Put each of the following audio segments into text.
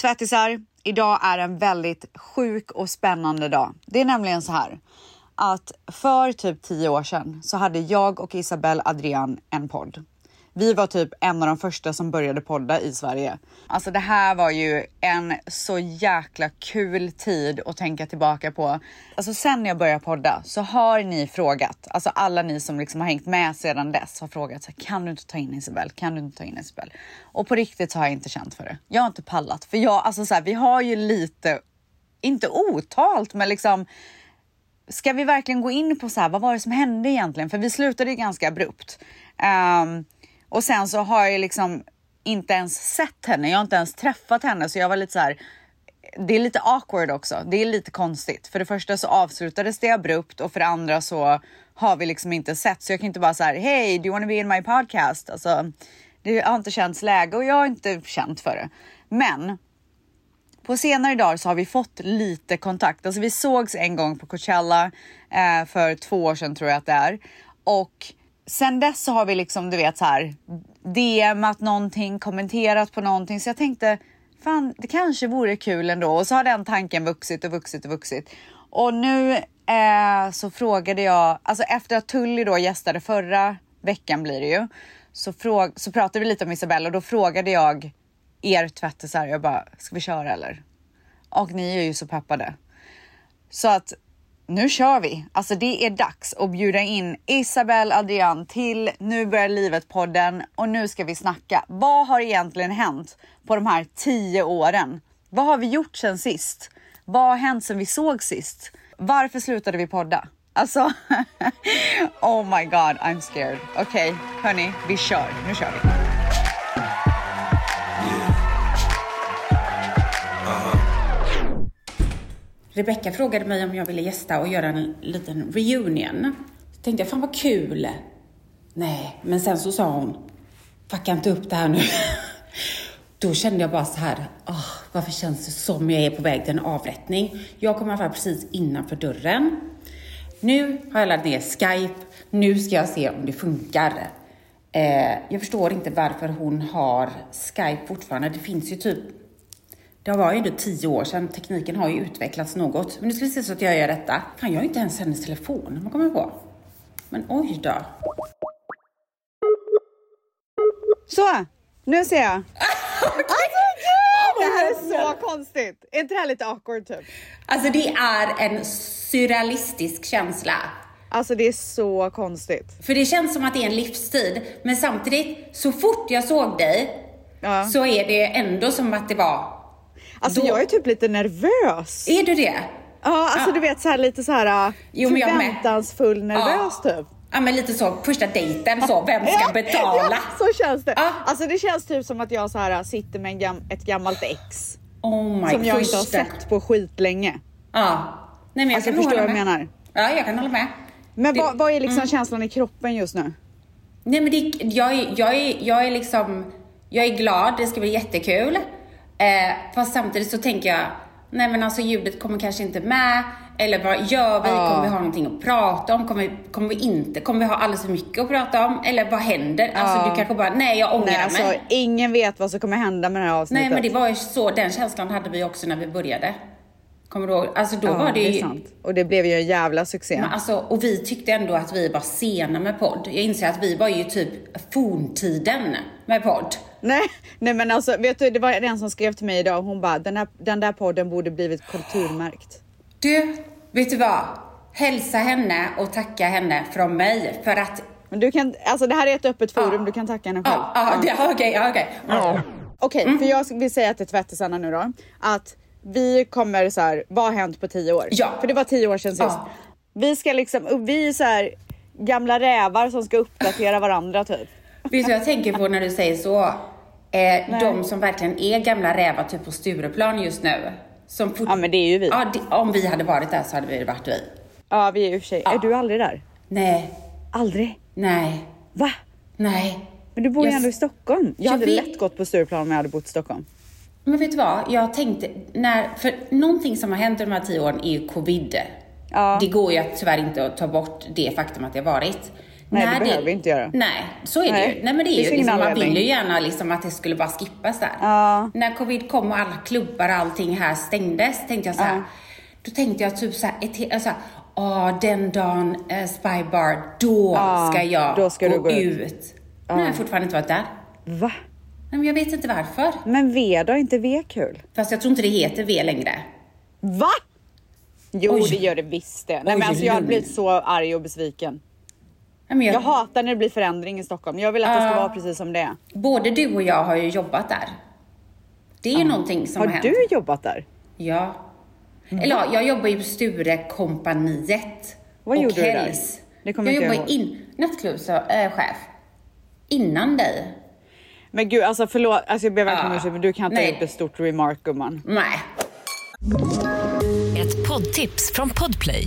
Tvättisar, idag är en väldigt sjuk och spännande dag. Det är nämligen så här att för typ tio år sedan så hade jag och Isabelle Adrian en podd. Vi var typ en av de första som började podda i Sverige. Alltså det här var ju en så jäkla kul tid att tänka tillbaka på. Alltså sen jag började podda så har ni frågat, alltså alla ni som liksom har hängt med sedan dess har frågat så här, kan du inte ta in Isabel? Kan du inte ta in Isabel? Och på riktigt så har jag inte känt för det. Jag har inte pallat för jag, alltså så här, vi har ju lite, inte otalt, men liksom Ska vi verkligen gå in på så här, vad var det som hände egentligen? För vi slutade ju ganska abrupt. Um, och sen så har jag liksom inte ens sett henne. Jag har inte ens träffat henne, så jag var lite så här. Det är lite awkward också. Det är lite konstigt. För det första så avslutades det abrupt och för det andra så har vi liksom inte sett, så jag kan inte bara så här. Hej, do you wanna be in my podcast? Alltså, det har inte känts läge och jag har inte känt för det. Men på senare dagar så har vi fått lite kontakt. Alltså vi sågs en gång på Coachella eh, för två år sedan tror jag att det är och sen dess så har vi liksom, du vet så här DMat någonting, kommenterat på någonting. Så jag tänkte, fan, det kanske vore kul ändå. Och så har den tanken vuxit och vuxit och vuxit. Och nu eh, så frågade jag, alltså efter att Tully då gästade förra veckan blir det ju, så, fråg, så pratade vi lite om Isabella och då frågade jag er tvättisar, jag bara, ska vi köra eller? Och ni är ju så peppade. Så att nu kör vi! Alltså det är dags att bjuda in Isabelle Adrian till Nu börjar livet-podden och nu ska vi snacka. Vad har egentligen hänt på de här tio åren? Vad har vi gjort sen sist? Vad har hänt sen vi såg sist? Varför slutade vi podda? Alltså, oh my god, I'm scared. Okej, okay, hörni, vi kör. Nu kör vi. Rebecka frågade mig om jag ville gästa och göra en liten reunion. Så tänkte jag, fan vad kul. Nej, men sen så sa hon, fucka inte upp det här nu. Då kände jag bara så här, oh, varför känns det som jag är på väg till en avrättning? Jag kommer i alla fall precis innanför dörren. Nu har jag laddat ner Skype. Nu ska jag se om det funkar. Eh, jag förstår inte varför hon har Skype fortfarande. Det finns ju typ det var ju ändå tio år sedan. Tekniken har ju utvecklats något. Men nu ska vi se så att jag gör detta. Fan, jag har inte ens hennes telefon. Man kommer på. Men oj då. Så, nu ser jag. Alltså, det här är så konstigt. Är inte det här lite awkward typ? Alltså det är en surrealistisk känsla. Alltså det är så konstigt. För det känns som att det är en livstid. Men samtidigt, så fort jag såg dig ja. så är det ändå som att det var Alltså då... jag är typ lite nervös. Är du det? Ja, alltså ja. du vet så här lite så här jo, förväntansfull nervös ja. typ. Ja men lite så första dejten så, vem ska betala? Ja, så känns det. Ja. Alltså det känns typ som att jag så här sitter med gam ett gammalt ex. Oh my som jag första. inte har sett på skitlänge. Ja. Nej men jag alltså, kan förstår vad jag menar. Ja jag kan hålla med. Men det, vad, vad, är liksom mm. känslan i kroppen just nu? Nej men det, jag, jag, är, jag är liksom, jag är glad, det ska bli jättekul. Eh, fast samtidigt så tänker jag, nej men alltså ljudet kommer kanske inte med. Eller vad gör vi? Ja. Kommer vi ha någonting att prata om? Kommer vi, kommer vi inte? Kommer vi ha alldeles för mycket att prata om? Eller vad händer? Alltså, ja. Alltså du kanske bara, nej jag ångrar nej, alltså, mig. Ingen vet vad som kommer hända med det här avsnittet. Nej men det var ju så, den känslan hade vi också när vi började. Kommer du ihåg? Alltså då ja, var det, ju... det är sant. Och det blev ju en jävla succé. Men alltså, och vi tyckte ändå att vi var sena med podd. Jag inser att vi var ju typ forntiden med podd. Nej, nej men alltså vet du, det var en som skrev till mig idag. Hon bara, den, här, den där podden borde blivit kulturmärkt. Du, vet du vad? Hälsa henne och tacka henne från mig för att... Men du kan, alltså det här är ett öppet forum, ja. du kan tacka henne själv. Ja, ja, okej, okej. Okej, mm. för jag vill säga till tvättisarna nu då, att vi kommer så här, vad har hänt på tio år? Ja. För det var tio år sedan sist. Ja. Vi ska liksom, vi är så här gamla rävar som ska uppdatera varandra typ. Vet du vad jag tänker på när du säger så? Eh, de som verkligen är gamla rävar typ på Stureplan just nu. Som ja men det är ju vi. Ja, det, om vi hade varit där så hade vi varit vi. Ja vi är ju för sig. Ja. Är du aldrig där? Nej. Aldrig? Nej. Va? Nej. Men du bor ju jag... ändå i Stockholm. Jag, jag hade vet... lätt gått på Stureplan om jag hade bott i Stockholm. Men vet du vad? Jag tänkte, när, för någonting som har hänt de här tio åren är ju covid. Ja. Det går ju tyvärr inte att ta bort det faktum att det har varit. Nej, det behöver vi inte göra. Nej, så är det Nej, ju. Nej, men det är ju ingen liksom, man vill ju gärna liksom att det skulle bara skippas där. Ja. När covid kom och alla klubbar och allting här stängdes, tänkte jag så här. Ja. Då tänkte jag typ så här, ett, he- alltså, Åh, den dagen eh, Spy Bar, då Ja, ska jag då ska gå, du gå ut. ut. Har jag fortfarande inte varit där. Va? Nej, men jag vet inte varför. Men V då? Är inte V kul? Fast jag tror inte det heter V längre. Va? Jo, Oj. det gör det visst det. Nej, Oj, men alltså, jag har blivit så arg och besviken. Jag, Jag hatar när det blir förändring i Stockholm. Jag vill att det ska Ja. vara precis som det är. Både du och jag har ju jobbat där. Det är ju någonting som har, Har hänt. du jobbat där? Ja. Eller ja, jag jobbar ju på Sturekompaniet. Vad och gjorde du där? Hells. Det kommer jag jobbar in, nattklubbschef. Innan dig. Men gud, alltså förlåt. Alltså, jag ber verkligen om Ja. ursäkt, men du kan inte ha Nej. gjort ett stort remark gumman. Nej. Ett poddtips från Podplay.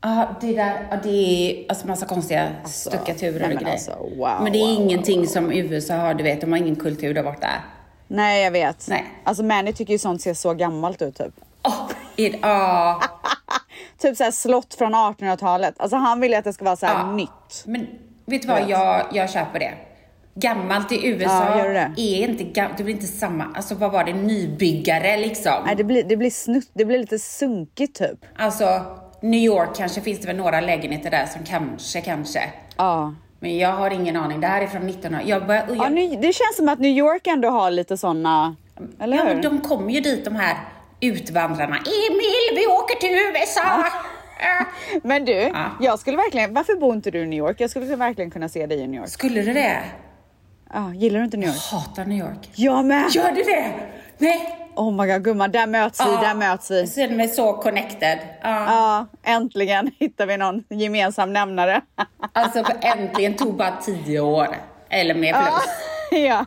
Ja, det där, ja, det är alltså massa konstiga stuckaturer nej, men och grejer. alltså, wow, men det är wow, ingenting som USA har, du vet, de har ingen kultur där borta. Nej, jag vet. Nej. Alltså Manny tycker ju sånt ser så gammalt ut typ. Åh, är- ja. Typ såhär slott från 1800-talet. Alltså han vill ju att det ska vara såhär Ja. nytt. Men vet du vad, jag, jag köper det. Gammalt i USA Ja, gör det? är inte gammalt, det blir inte samma, alltså vad var det, nybyggare liksom. Nej, det blir, det blir snutt, det blir lite sunkigt typ. Alltså, New York kanske finns det väl några lägenheter där som kanske, kanske. Ja. Men jag har ingen aning, det här är från 1900 jag börjar, jag, ja nu, det känns som att New York ändå har lite såna, eller ja, hur? men de kommer ju dit de här utvandrarna. Emil, vi åker till USA! Äh. Men du, Ja. jag skulle verkligen, varför bor inte du i New York? Jag skulle verkligen kunna se dig i New York. Skulle du det? Ja, gillar du inte New York? Hatar New York. Jag med! Gör du det? Nej. Oh my god gumman, där möts vi, där möts vi. Jag känner mig så connected. Ja. Äntligen hittar vi någon gemensam nämnare. Alltså äntligen tog bara tio år. Eller mer plus. ja.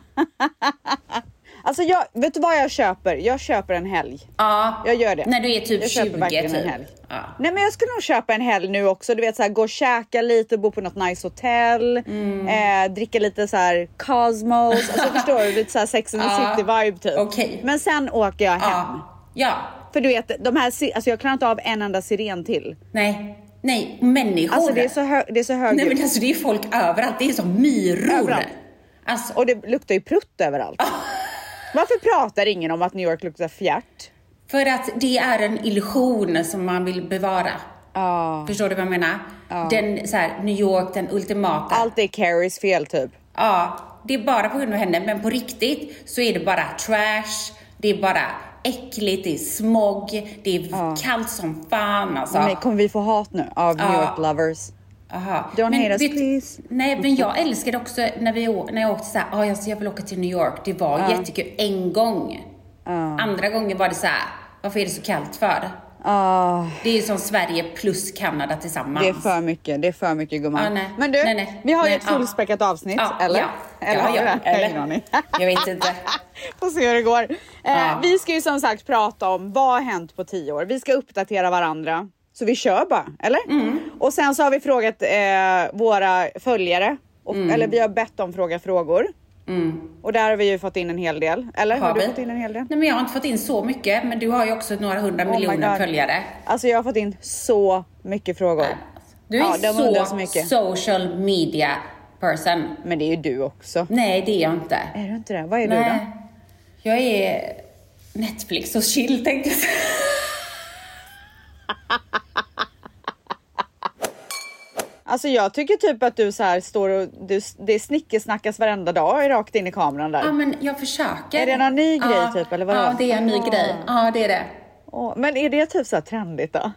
Alltså jag, vet du vad jag köper? Jag köper en helg. Ja. Jag gör det. När du är typ jag 20 köper verkligen typ. en helg. Ja. Nej men jag skulle nog köpa en helg nu också. Du vet såhär gå och käka lite, bo på något nice hotell, Mm. eh, dricka lite så här Cosmos. Alltså förstår du? Lite såhär Sex and the Ja, City vibe typ. okej. Men sen åker jag hem. Ja. Ja. För du vet, de här, alltså jag klarar inte av en enda siren till. Nej. Nej, människor. Alltså det är så, hö- det är så hög Nej men alltså det är folk överallt. Det är som myror. Överallt. Alltså, Och det luktar ju prutt överallt. Varför pratar ingen om att New York luktar fjärt? för att det är en illusion som man vill bevara. Ja. Förstår du vad jag menar? Den så här, New York, den ultimata. Allt är Carries fel typ. Ja, det är bara på grund av henne. Men på riktigt så är det bara trash. Det är bara äckligt, det är smog, det är kallt som fan alltså. Nej, kommer vi få hat nu av New. York lovers? Aha. Don't hate us, vet- please. Nej, men jag älskade också när, vi, när jag åkte så här, ah, jag, jag vill åka till New York. Det var jättekul en gång. Andra gången var det så här, varför är det så kallt för? Ah, Det är ju som Sverige plus Kanada tillsammans. det är för mycket, det är för mycket gumman. Ja, nej. Men du, Nej, nej. vi har ju ett ja. fullspäckat avsnitt, Ja, eller? ja. Eller Ja, har ja, har eller? aning. Jag vet inte. Får se hur det går. Eh, Ja. Vi ska ju som sagt prata om vad har hänt på tio år. Vi ska uppdatera varandra. Så vi kör bara, eller? Mm. Och sen så har vi frågat eh, våra följare, och, Mm. eller vi har bett dem fråga frågor. Och där har vi ju fått in en hel del. Eller har, Har du vi? fått in en hel del? Nej, men jag har inte fått in så mycket, men du har ju också några hundra Oh miljoner följare. Alltså jag har fått in så mycket frågor. Du är Ja, så, så social media person. Men det är ju du också. Nej, det är jag inte. Är du inte det? Vad är du då? Nej. Jag är Netflix och chill tänkte jag säga. Alltså jag tycker typ att du så här står och du, det snickesnackas varenda dag rakt in i kameran där. Ja, men jag försöker. Är det någon ny grej ja, typ, eller vadå? Ja, det är en ny Ah. grej. Ja, det är det. Men är det typ så här trendigt då?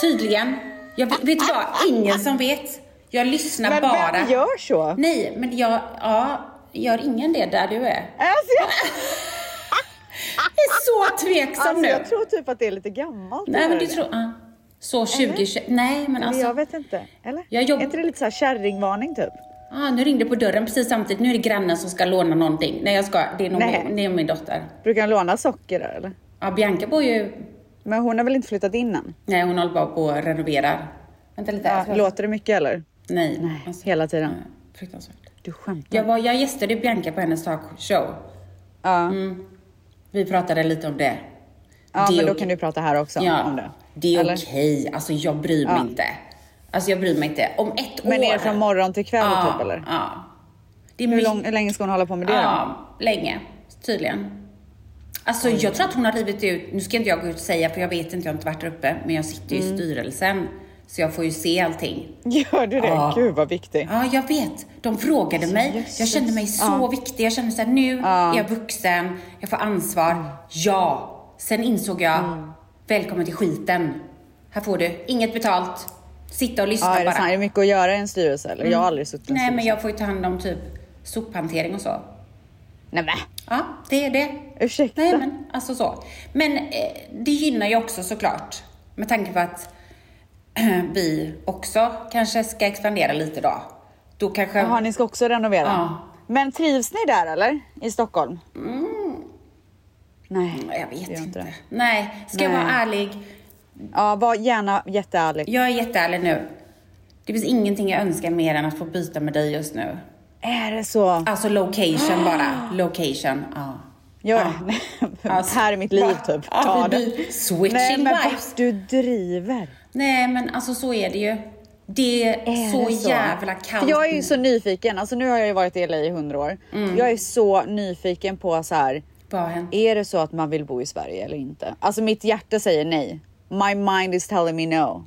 Tydligen. Jag vet, du vad? Ingen som vet. Jag lyssnar Men bara. vem gör så? Nej, men jag, ja, gör ingen det där du är? Alltså, jag, Jag är så tveksam alltså nu. jag tror typ att det är lite gammalt. Nej, men du tror... Ja. Så 20... Nej, men alltså... jag vet inte. Eller? Jag jobb- Är inte det lite så här kärringvarning typ? Ah, nu ringde på dörren precis samtidigt. Nu är det grannen som ska låna någonting. Nej, jag ska. Det är nog Nej. min, det är min dotter. Brukar han låna socker där eller? Ja, Bianca bor ju... Men hon har väl inte flyttat in än? Nej, hon håller bara på och renoverar. Vänta lite. Ja, jag låter det mycket eller? Nej. Nej, alltså, hela tiden. nej, Fruktansvärt. Du skämtar? Jag, var, jag gästade Bianca på hennes talkshow. Ja, Vi pratade lite om det. ja Det men då kan du prata här också Ja, om det. Det är okej. Alltså jag bryr mig Ja. inte. Alltså jag bryr mig inte. Om ett Men år. är det från morgon till kväll ja, typ eller? Ja. Det är Hur, lång, hur länge ska hon hålla på med det då? Ja, länge. Tydligen. Alltså jag tror att hon har rivit ut, nu ska inte jag gå ut och säga för jag vet inte, jag har inte varit där uppe, men jag sitter ju Mm. i styrelsen. Så jag får ju se allting. Gör du det? Ja. Gud vad viktigt. Ja, jag vet. De frågade mig. jösses. Jag kände mig så Ja. viktig. Jag kände så här, nu är jag vuxen, jag får ansvar. Ja. Sen insåg jag, Mm. Välkommen till skiten. Här får du inget betalt. Sitta och lyssna Ja, är det, bara. är det mycket att göra i en styrelse eller? Jag har aldrig suttit i en Nej, men styrelse. jag får ju ta hand om typ sophantering och så. Nej men, Ja, det är det. ursäkta. Nej, men alltså så. Men eh, det gynnar ju också såklart. Med tanke på att eh, vi också kanske ska expandera lite då. Då kanske... Jaha, ni ska också renovera? Ja. Men trivs ni där eller? I Stockholm? Nej, Jag vet det gör inte. det. Nej, ska jag Nej. vara ärlig. Ja, var gärna jätteärlig. Jag är jätteärlig nu. Det finns ingenting jag önskar mer än att få byta med dig just nu. Är det så? Alltså location bara. Location. Ja. Jag, Ja. Alltså, här är mitt liv typ. Ja, Ta det. switching Nej men vad du driver. Nej, men alltså så är det ju. Det är, Är så, det jävla kallt. För jag är ju så nyfiken. Alltså nu har jag ju varit i LA i hundra år. Mm. Jag är så nyfiken på så här. Hänt? Är det så att man vill bo i Sverige eller inte? Alltså mitt hjärta säger nej. My mind is telling me no.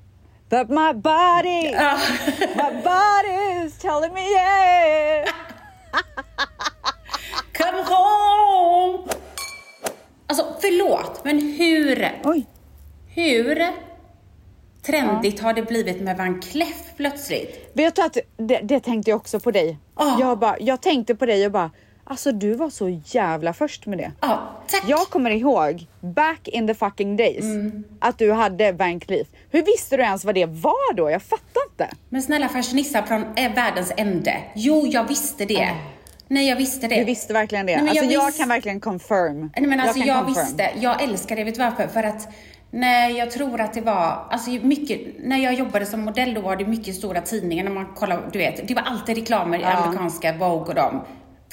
But my body, my body is telling me yeah. Come home! Alltså förlåt, men hur, Oj. hur trendigt har det blivit med Van Cleef plötsligt? Vet du att det, det tänkte jag också på dig. Ah. Jag, bara, jag tänkte på dig och bara, alltså du var så jävla först med det. Ja, tack. Jag kommer ihåg back in the fucking days Mm. att du hade Van Cleef. Hur visste du ens vad det var då? Jag fattar inte. Men snälla fashionista från eh, världens ände. Jo, jag visste det. Nej, jag visste det. Du visste verkligen det. Nej, alltså jag, vis- kan verkligen confirm. Nej, men alltså jag, confirm. visste, jag älskar det, vet du varför? För att Nej, jag tror att det var, alltså mycket, när jag jobbade som modell då var det mycket stora tidningar när man kollar, du vet, det var alltid reklamer i amerikanska Vogue och dem.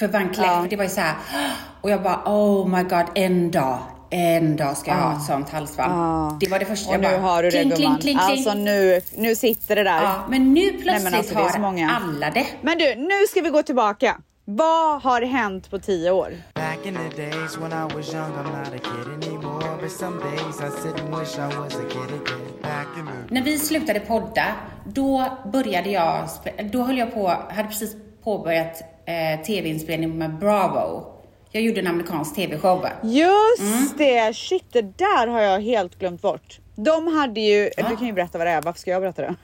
För Van Cleef, Ja. det var ju så här, och jag bara oh my god, en dag, en dag ska jag ha ett sånt halsband. Ja. Det var det första Och jag nu bara, har du det kling, kling, kling, kling. Alltså nu, nu sitter det där. Ja, men nu plötsligt men alltså, det har många. alla det. Men du, nu ska vi gå tillbaka. Vad har hänt på tio år? Back in the days when I was young, I'm not a kid anymore. But some days I sit and wish I was a kid again. Back in the När vi slutade podda, då började jag, då höll jag på, hade precis påbörjat eh, tv-inspelning med Bravo. Jag gjorde en amerikansk tv-show. Just Mm. det, shit det där har jag helt glömt bort. De hade ju, du kan ju berätta vad det är, varför ska jag berätta det?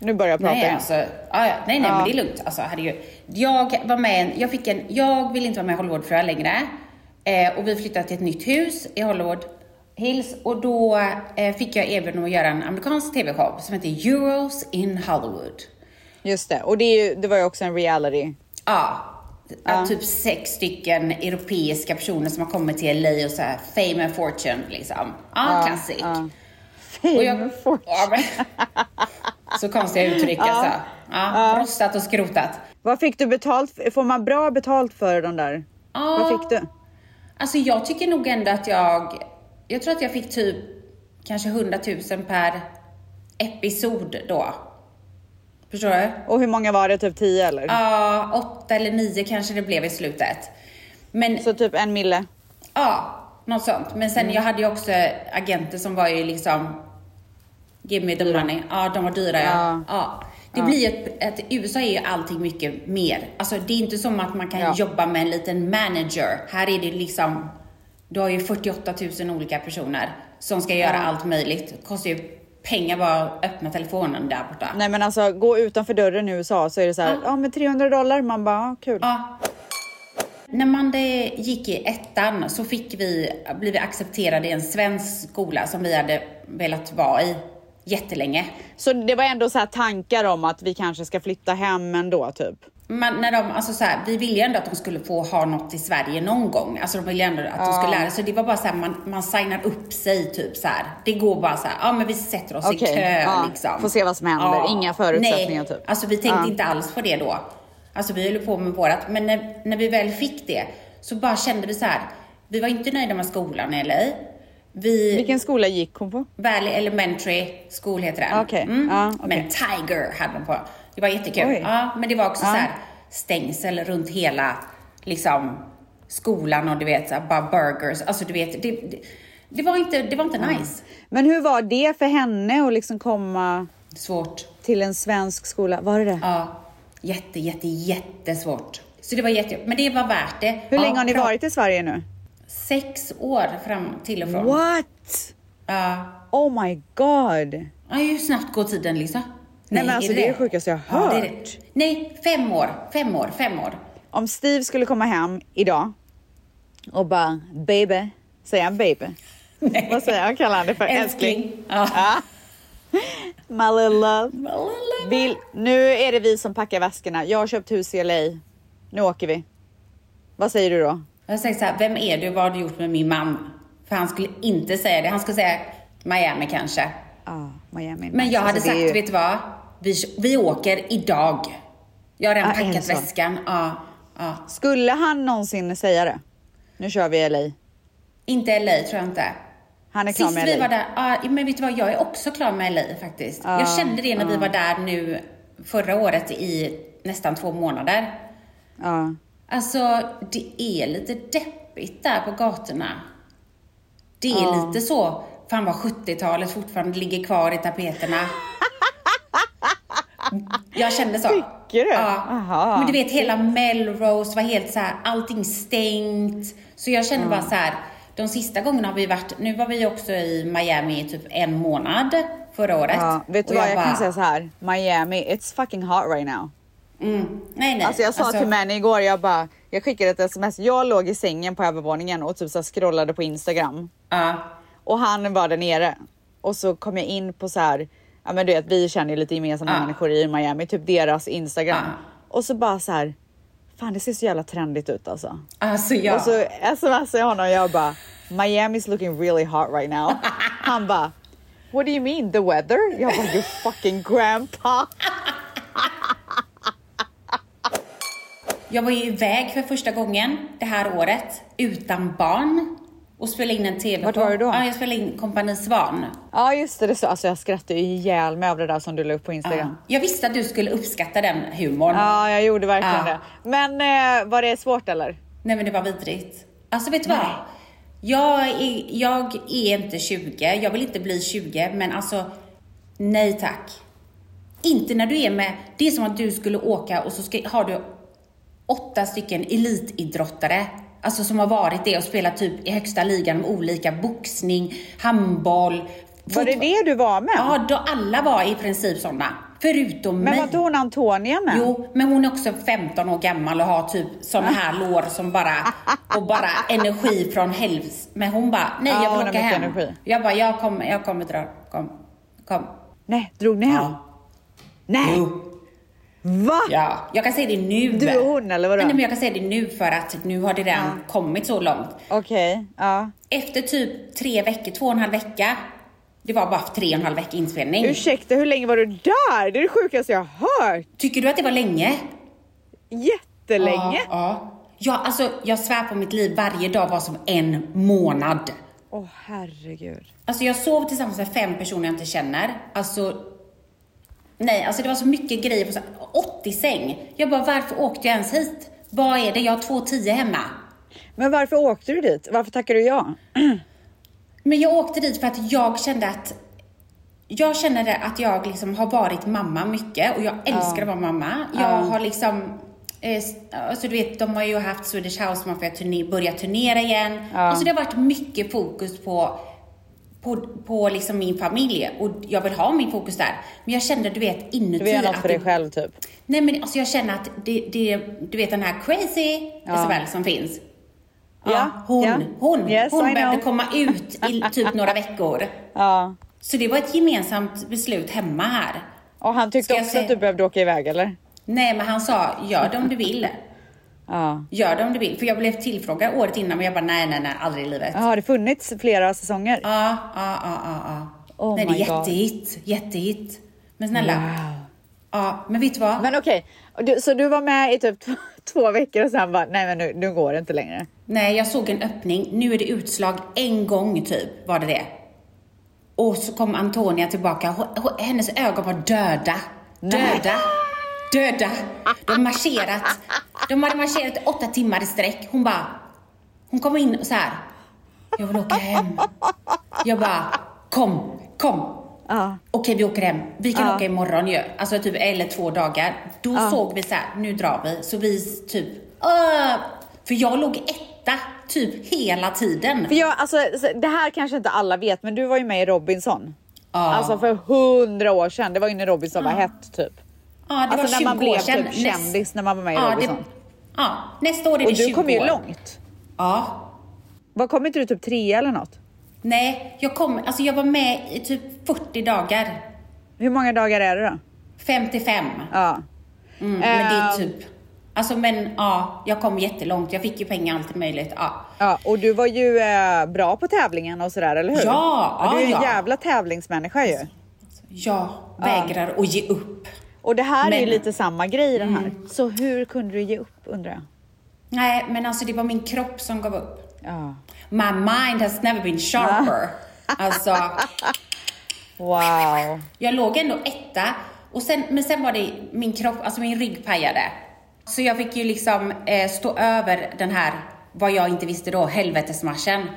Nu börjar jag prata Nej, igen. alltså, ja, nej, nej, men det är lugnt. Alltså, herregud. Jag var med, jag fick en, jag vill inte vara med i Hollywoodfrö längre. Eh, och vi flyttade till ett nytt hus i Hollywood Hills och då eh, fick jag erbjudande att göra en amerikansk tv-show som heter Euros in Hollywood. Just det, och det, är det var ju också en reality. Ja, att typ sex stycken europeiska personer som har kommit till LA och så här fame and fortune liksom. Ja, classic. ja. Och jag- Fame and fortune. Ja, så konstiga uttryck alltså. Ja, rostat och skrotat. Vad fick du betalt? Får man bra betalt för de där? Ja. Vad fick du? Alltså jag tycker nog ändå att jag, jag tror att jag fick typ kanske 100 000 per episod då. Förstår du? Och hur många var det? Typ 10 eller? Ja, åtta eller nio kanske det blev i slutet. Men Så typ en mille? ja, något sånt. Men sen jag hade ju också agenter som var ju liksom Give me the money. Ja, de var dyra ja. Ja. ja. Det blir ju ett, ett, i USA är ju allting mycket mer. Alltså det är inte som att man kan Ja. jobba med en liten manager. Här är det liksom, du har ju 48 000 olika personer som ska göra allt möjligt. Det kostar ju pengar bara öppna telefonen där borta. Nej men alltså gå utanför dörren i USA så är det så här, ja, men 300 dollar. Man bara, ah, kul. Ja. När man det gick i ettan så fick vi, blev vi accepterade i en svensk skola som vi hade velat vara i jättelänge. Så det var ändå så här tankar om att vi kanske ska flytta hem ändå typ? Man, när de, alltså så här, vi ville ju ändå att de skulle få ha något i Sverige någon gång. Alltså de ville ändå att de skulle lära sig. Det var bara så här, man, man signar upp sig typ så här. Det går bara så här, ja men vi sätter oss i Okej, kö ja, liksom. får se vad som händer. Inga förutsättningar, Nej, typ. alltså vi tänkte Ja. inte alls på det då. Alltså vi höll på med vårat, men när, när vi väl fick det så bara kände vi så här. Vi var inte nöjda med skolan i LA. Vi, Vilken skola gick hon på? Valley Elementary School heter den. Okej, ja, okej. Men Tiger hade de på. Det var jättekul. Oj. Ja, men det var också Ja. så här stängsel runt hela liksom skolan och du vet så här, bara burgers. Alltså du vet, det, det, det var inte, det var inte nice. Men hur var det för henne att liksom komma Svårt. till en svensk skola? Var det det? Ja, jätte, jätte, jättesvårt. Så det var jätte, men det var värt det. Hur Ja, länge har ni varit i Sverige nu? Sex år fram till och från. What? Ja. Oh my god. Ja, hur snabbt går tiden Lisa? Nej, men alltså, det är det sjukaste jag har Ja, det är det. hört. Nej, fem år. Fem år, fem år. Om Steve skulle komma hem idag och bara baby, säger han baby? Vad säger han? Kallar han det för? Älskling? Älskling. Ja. Ja. My little love. Vill, nu är det vi som packar väskorna. Jag har köpt hus i LA. Nu åker vi. Vad säger du då? Jag säger så här, vem är du? Vad har du gjort med min man? För han skulle inte säga det. Han skulle säga Miami kanske. Ah, Miami. Men jag hade Alltså, sagt, ju- vet du vad? Vi, vi åker idag. Jag har redan det packat väskan. Ja, ja. Skulle han någonsin säga det? Nu kör vi LA. Inte LA tror jag inte. Han är klar Sist med vi LA. var där, ja, men vet du vad? Jag är också klar med LA faktiskt. Ja, jag kände det när vi var där nu förra året i nästan två månader. Ja. Alltså, det är lite deppigt där på gatorna. Det är Ja. lite så, fan vad 70-talet fortfarande ligger kvar i tapeterna. Jag kände så. Tycker du? Ja. Aha. Men du vet, hela Melrose var helt så här, allting stängt. Så jag kände bara så här, de sista gångerna har vi varit, nu var vi också i Miami i typ en månad förra året. Ja, vet du vad, jag bara, kan säga så här. Miami, it's fucking hot right now. Mm, nej, nej. Alltså jag sa till Manny igår, jag bara, jag skickade ett sms. Jag låg i sängen på övervåningen och typ så scrollade på Instagram. Ja. Och han var där nere. Och så kom jag in på så här, ja men du vet vi känner ju lite gemensamma Ja. människor i Miami, typ deras Instagram. Ja. Och så bara så här, fan det ser så jävla trendigt ut alltså. Alltså ja. Och så smsade jag honom och jag bara, Miami's looking really hot right now. Han bara, what do you mean the weather? Jag bara, you fucking grandpa. Jag var ju iväg för första gången det här året utan barn och spelade in en TV Vart var du då? Ja, jag spelade in Kompani Svan. Ja just det, det så, alltså jag skrattade ihjäl mig av det där som du la upp på Instagram. Jag visste att du skulle uppskatta den humorn. Ja, jag gjorde verkligen Ja. det. Men eh, var det svårt eller? Nej men det var vidrigt. Alltså vet du vad? Jag är, jag är inte 20, jag vill inte bli 20, men alltså nej tack. Inte när du är med, det är som att du skulle åka och så ska, har du åtta stycken elitidrottare, alltså som har varit det och spelat typ i högsta ligan med olika boxning, handboll. Var det det du var med? Ja, då alla var i princip sådana. Förutom Men mig. var inte hon Antonia med? Jo, men hon är också 15 år gammal och har typ såna här lår som bara, och bara energi från helvs. Men hon bara, nej Ja, jag vill har åka hem. energi. Jag bara, jag kommer, jag kommer dra, kom, kom. Nej, drog ni hem? Ja. Nej! Jo. Va? Ja, jag kan säga det nu. Du och hon, eller vadå? Nej men jag kan säga det nu för att nu har det redan kommit så långt. Okej, ja. Efter typ tre veckor, två och en halv vecka. Det var bara tre och en halv vecka inspelning. Ursäkta, hur länge var du där? Det är det sjukaste jag har hört. Tycker du att det var länge? Jättelänge. Ja, ja. ja, alltså jag svär på mitt liv, varje dag var som en månad. Åh herregud. Alltså jag sov tillsammans med fem personer jag inte känner. Alltså, nej, alltså det var så mycket grejer på så här, 80 säng. Jag bara, varför åkte jag ens hit? Vad är det? Jag har två tio hemma. Men varför åkte du dit? Varför tackade du ja? Men jag åkte dit för att jag kände att jag känner att jag liksom har varit mamma mycket och jag älskar att vara mamma. Jag har liksom eh, Alltså du vet, de har ju haft Swedish House Mafia turné, börjat turnera igen. Alltså det har varit mycket fokus på på, på liksom min familj och jag vill ha min fokus där. Men jag kände, du vet, inuti Du vill göra något för dig själv typ. Nej men alltså jag känner att det, det du vet den här crazy Isabel som finns. Ja, hon, ja. hon, Yes, hon I behövde know. komma ut i typ några veckor. Ja. Så det var ett gemensamt beslut hemma här. Och han tyckte också säga- att du behövde åka iväg eller? Nej, men han sa, gör det om du vill. Ja. Gör det om du vill. För jag blev tillfrågad året innan, men jag bara, nej, nej, nej, aldrig i livet. Ja, Har det funnits flera säsonger? Ja, ja, ja, ja. ja. Oh nej, det är jättehit. Jättehit. Men snälla. Ja, men vet du vad? Men okej, du, så du var med i typ två, veckor och sen bara, nej men nu, nu går det inte längre. Nej, jag såg en öppning. Nu är det utslag en gång typ, var det det. Och så kom Antonia tillbaka. Hon, hennes ögon var döda. Döda. Döda. De har marscherat. De hade marscherat åtta timmar i sträck. Hon bara... Hon kom in så här. Jag vill åka hem. Jag bara, kom, kom. Ja. Okej, vi åker hem. Vi kan åka imorgon ju. Alltså typ, eller två dagar. Då såg vi så här, nu drar vi. Så vi typ, "Åh!" För jag låg etta typ hela tiden. För jag, alltså, så- det här kanske inte alla vet, men du var ju med i Robinson. Ja. Alltså för hundra år sedan. Det var ju när Robinson var hett typ. Ja, det alltså var när 20 man blev år sedan. typ kändis när man var med i ja, Robinson. ja, nästa år är Och det du 20 kom ju år. långt. Ja. Vad kom inte du typ trea eller något? Nej, jag kom, alltså jag var med i typ 40 dagar. Hur många dagar är det då? 55. Ja. Mm, men det är Ehm. typ, alltså men ja, jag kom jättelångt. Jag fick ju pengar allt möjligt. Ja. Ja, och du var ju eh, bra på tävlingen och sådär, eller hur? Ja, Du är ju ja, en ja. jävla tävlingsmänniska ju. Jag vägrar att ge upp. Och det här är ju Men- Mm. lite samma grej i den här. Så hur kunde du ge upp undrar jag? Nej, men alltså det var min kropp som gav upp. Ja. My mind has never been sharper. Alltså, Wow. jag låg ändå etta. Och sen, men sen var det min kropp, alltså min rygg pajade. Så jag fick ju liksom eh, stå över den här, vad jag inte visste då, helvetesmarschen.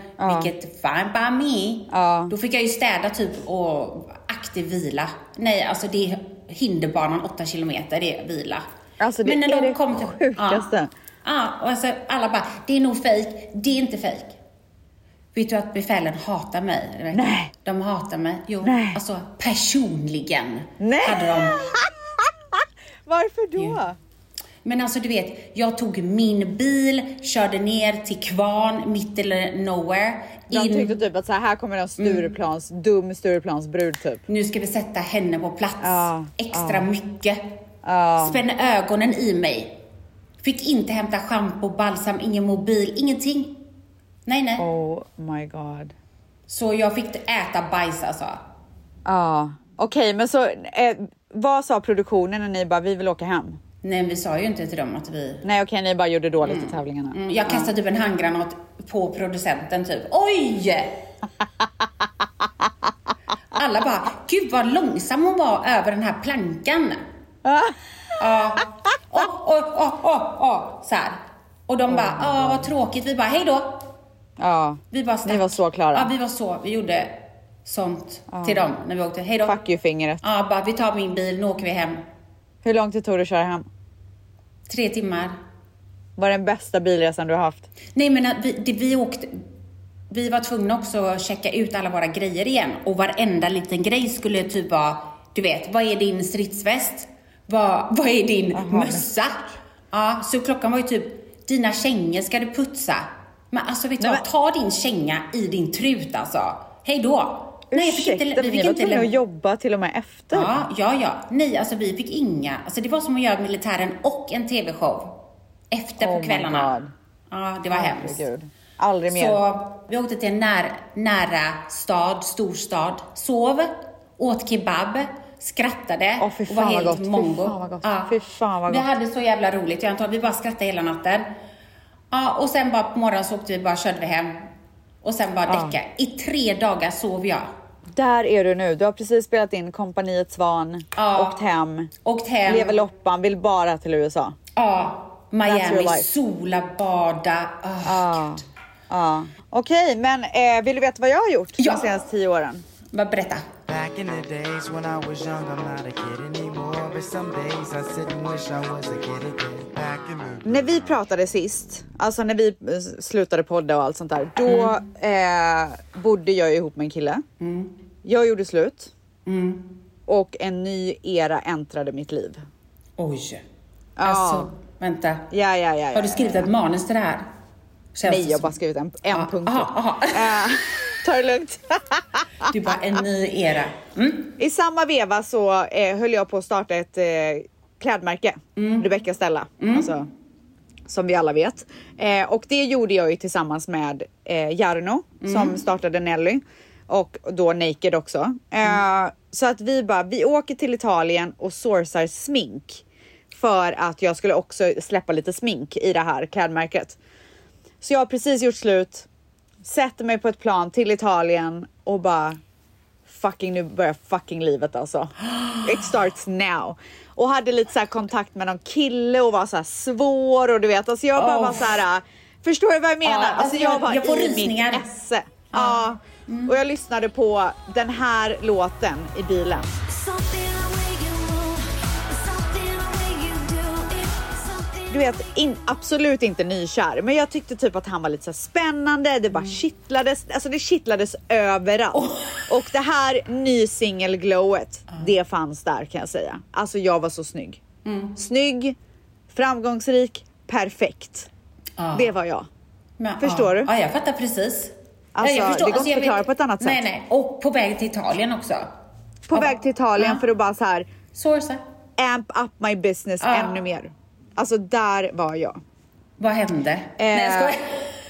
Vilket fine by me. Ja. Då fick jag ju städa typ och aktiv vila. Nej, alltså det är hinderbanan 8 kilometer, det är vila. Alltså, det är det sjukaste. Ja, ja, och alltså alla bara, det är nog fejk. Det är inte fejk. Vet du att befälen hatar mig? Nej. De hatar mig. Jo, Nej. alltså personligen Nej. hade de. Varför då? Men alltså du vet, jag tog min bil, körde ner till Kvarn, mitt eller nowhere. De In, tyckte typ att så här, här kommer en Stureplans, dum Stureplansbrud typ. nu ska vi sätta henne på plats. Ja, Extra mycket. Ja. Spänna ögonen i mig. Fick inte hämta schampo, balsam, ingen mobil, ingenting. Nej, nej. Oh my god. Så jag fick äta bajs alltså. Ja, okej, men så eh, vad sa produktionen när ni bara vi vill åka hem? Nej, vi sa ju inte till dem att vi... Nej, okej, ni bara gjorde dåligt i tävlingarna. Mm, Jag kastade typ en handgranat på producenten typ. Oj! Alla bara, gud vad långsam hon var över den här plankan. Ja. Åh, åh, åh, åh, åh, så här. Och de bara, ja vad tråkigt. Vi bara, hej då. Ja, Vi bara stack. ni var så klara. Ja, vi var så. Vi gjorde sånt till dem när vi åkte. Hej då. Fuck you-fingret. Ja, bara, vi tar min bil, nu åker vi hem. Hur lång tid tog det att köra hem? Tre timmar. Var det den bästa bilresan du har haft? Nej men att vi, det, vi åkte, vi var tvungna också att checka ut alla våra grejer igen och varenda liten grej skulle typ vara, du vet, vad är din stridsväst? Vad, vad är din mössa? Ja, så klockan var ju typ, dina kängor ska du putsa. Men alltså vet du vad, ta din känga i din trut alltså. Hej då. Nej, Ursäkta, inte, vi ni fick var inte tvungna att jobba till och med efter. Ja, ja, ja. Nej, alltså vi fick inga. Alltså det var som att göra militären och en TV-show. Efter Oh på my kvällarna. God. Ja, det var hemskt. Herregud. Aldrig mer. Så vi åkte till en när, nära stad, storstad, sov, åt kebab, skrattade fy och var helt gott. Fy mongo. fan vad gott. Fy fan vad Vi gott. hade så jävla roligt. Jag antar att vi bara skrattade hela natten. Ja, och sen bara på morgonen så åkte vi bara, körde vi hem. Och sen bara däcka. I tre dagar sov jag. Där är du nu. Du har precis spelat in Kompaniet Svan, Ja. åkt hem, Åkt hem. lever loppan, vill bara till USA. Ja, Miami, sola, bada. Oh, Ja. Ja. Okej, men eh, vill du veta vad jag har gjort Ja. de senaste tio åren? Berätta. Back in the days when I was young, I'm not a kid anymore. But some days I sit and wish I was a kid again. Back in the När vi pratade sist, alltså när vi eh, slutade podda och allt sånt där, då eh, bodde jag ihop med en kille. Jag gjorde slut. Och en ny era äntrade mitt liv. Oj. Alltså, vänta. Ja, ja, ja. ja Har du skrivit ja, ett manus till det här? Känns Nej, jag har bara skrivit en, en Ja, punkt. aha, aha. Eh, ta det lugnt. Du bara en ny era. Mm? I samma veva så eh, höll jag på att starta ett eh, klädmärke, Rebecca Stella. Alltså, som vi alla vet. Eh, och det gjorde jag ju tillsammans med eh, Jarno som startade Nelly och då Naked också. Eh, Så att vi bara, vi åker till Italien och sourcar smink för att jag skulle också släppa lite smink i det här klädmärket. Så jag har precis gjort slut, sätter mig på ett plan till Italien och bara fucking nu börjar fucking livet alltså. It starts now. Och hade lite så kontakt med någon kille och var så svår och du vet, alltså jag bara Oh. var så här. Förstår du vad jag menar? Ja, alltså alltså jag var jag får i rysningar. mitt esse. Ja. Och jag lyssnade på den här låten i bilen. Du vet, in, absolut inte nykär, men jag tyckte typ att han var lite så spännande. Det bara kittlades, alltså det kittlades överallt. Och det här ny singelglowet, det fanns där kan jag säga. Alltså jag var så snygg. Snygg, framgångsrik, perfekt. Det var jag. Men, Förstår ja. du? Ja, jag fattar precis. Alltså, Ja, jag förstår. det går inte jag att förklara på ett annat sätt. Nej, nej. Och på väg till Italien också. På väg till Italien för att bara så här Sourca. amp up my business ännu mer. Alltså där var jag. Vad hände? nej, jag Eh, skojar.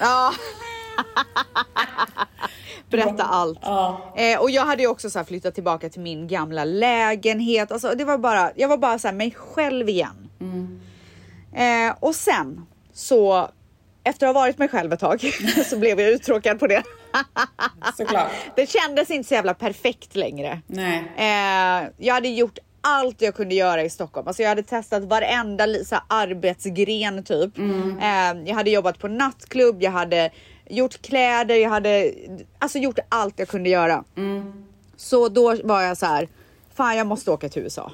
Ja. Berätta allt. Ja. Eh, och jag hade ju också så flyttat tillbaka till min gamla lägenhet. Alltså, det var bara, jag var bara så här mig själv igen. Eh, och sen så efter att ha varit mig själv ett tag så blev jag uttråkad på det. Såklart. Det kändes inte så jävla perfekt längre. Nej. Eh, jag hade gjort allt jag kunde göra i Stockholm. Alltså jag hade testat varenda så här, arbetsgren typ. Eh, jag hade jobbat på nattklubb, jag hade gjort kläder, jag hade alltså gjort allt jag kunde göra. Så då var jag så här, fan jag måste åka till USA.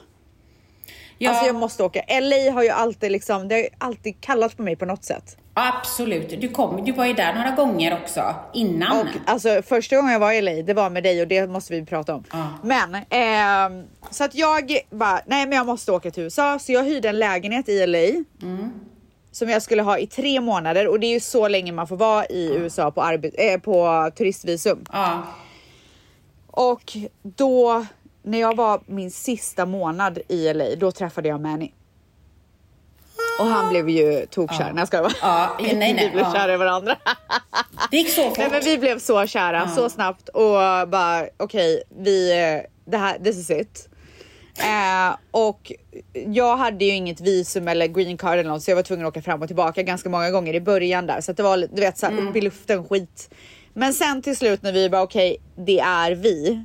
Ja, Alltså jag måste åka. LA har ju alltid liksom, det har alltid kallat på mig på något sätt. Absolut. Du, kom, du var ju där några gånger också innan. Och alltså första gången jag var i LA, det var med dig och det måste vi prata om. Ja. Men ehm, så att jag bara, nej men jag måste åka till USA så jag hyrde en lägenhet i LA. Som jag skulle ha i tre månader och det är ju så länge man får vara i USA på, arbet, eh, på turistvisum. Ja. Och då när jag var min sista månad i LA, då träffade jag Manny. Och han blev ju tokkär. Nej jag skojar bara. Ja, nej, nej, Vi blev ja. kära i varandra. Det gick så fort. Nej men vi blev så kära så snabbt och bara okej, vi, eh, det här, this is it. Eh, och jag hade ju inget visum eller green card eller något så jag var tvungen att åka fram och tillbaka ganska många gånger i början där så att det var du vet så här, upp i luften skit. Men sen till slut när vi bara okej, det är vi.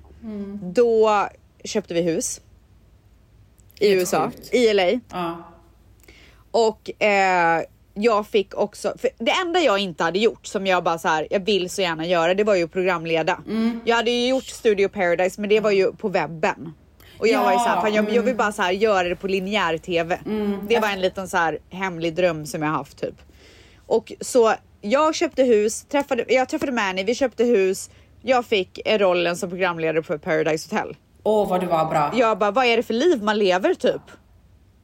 Då köpte vi hus. I USA, sjukt. i LA. Ja. Och eh, jag fick också, för det enda jag inte hade gjort som jag bara så här, jag vill så gärna göra, det var ju att programleda. Jag hade ju gjort Studio Paradise, men det var ju på webben. Och jag Ja, var ju så här, fan, jag, jag vill bara så här göra det på linjär TV. Det var en liten så här hemlig dröm som jag haft typ. Och så jag köpte hus, träffade, jag träffade Manny, vi köpte hus. Jag fick eh, rollen som programledare på Paradise Hotel. Åh, vad du var bra. Jag bara, vad är det för liv man lever typ?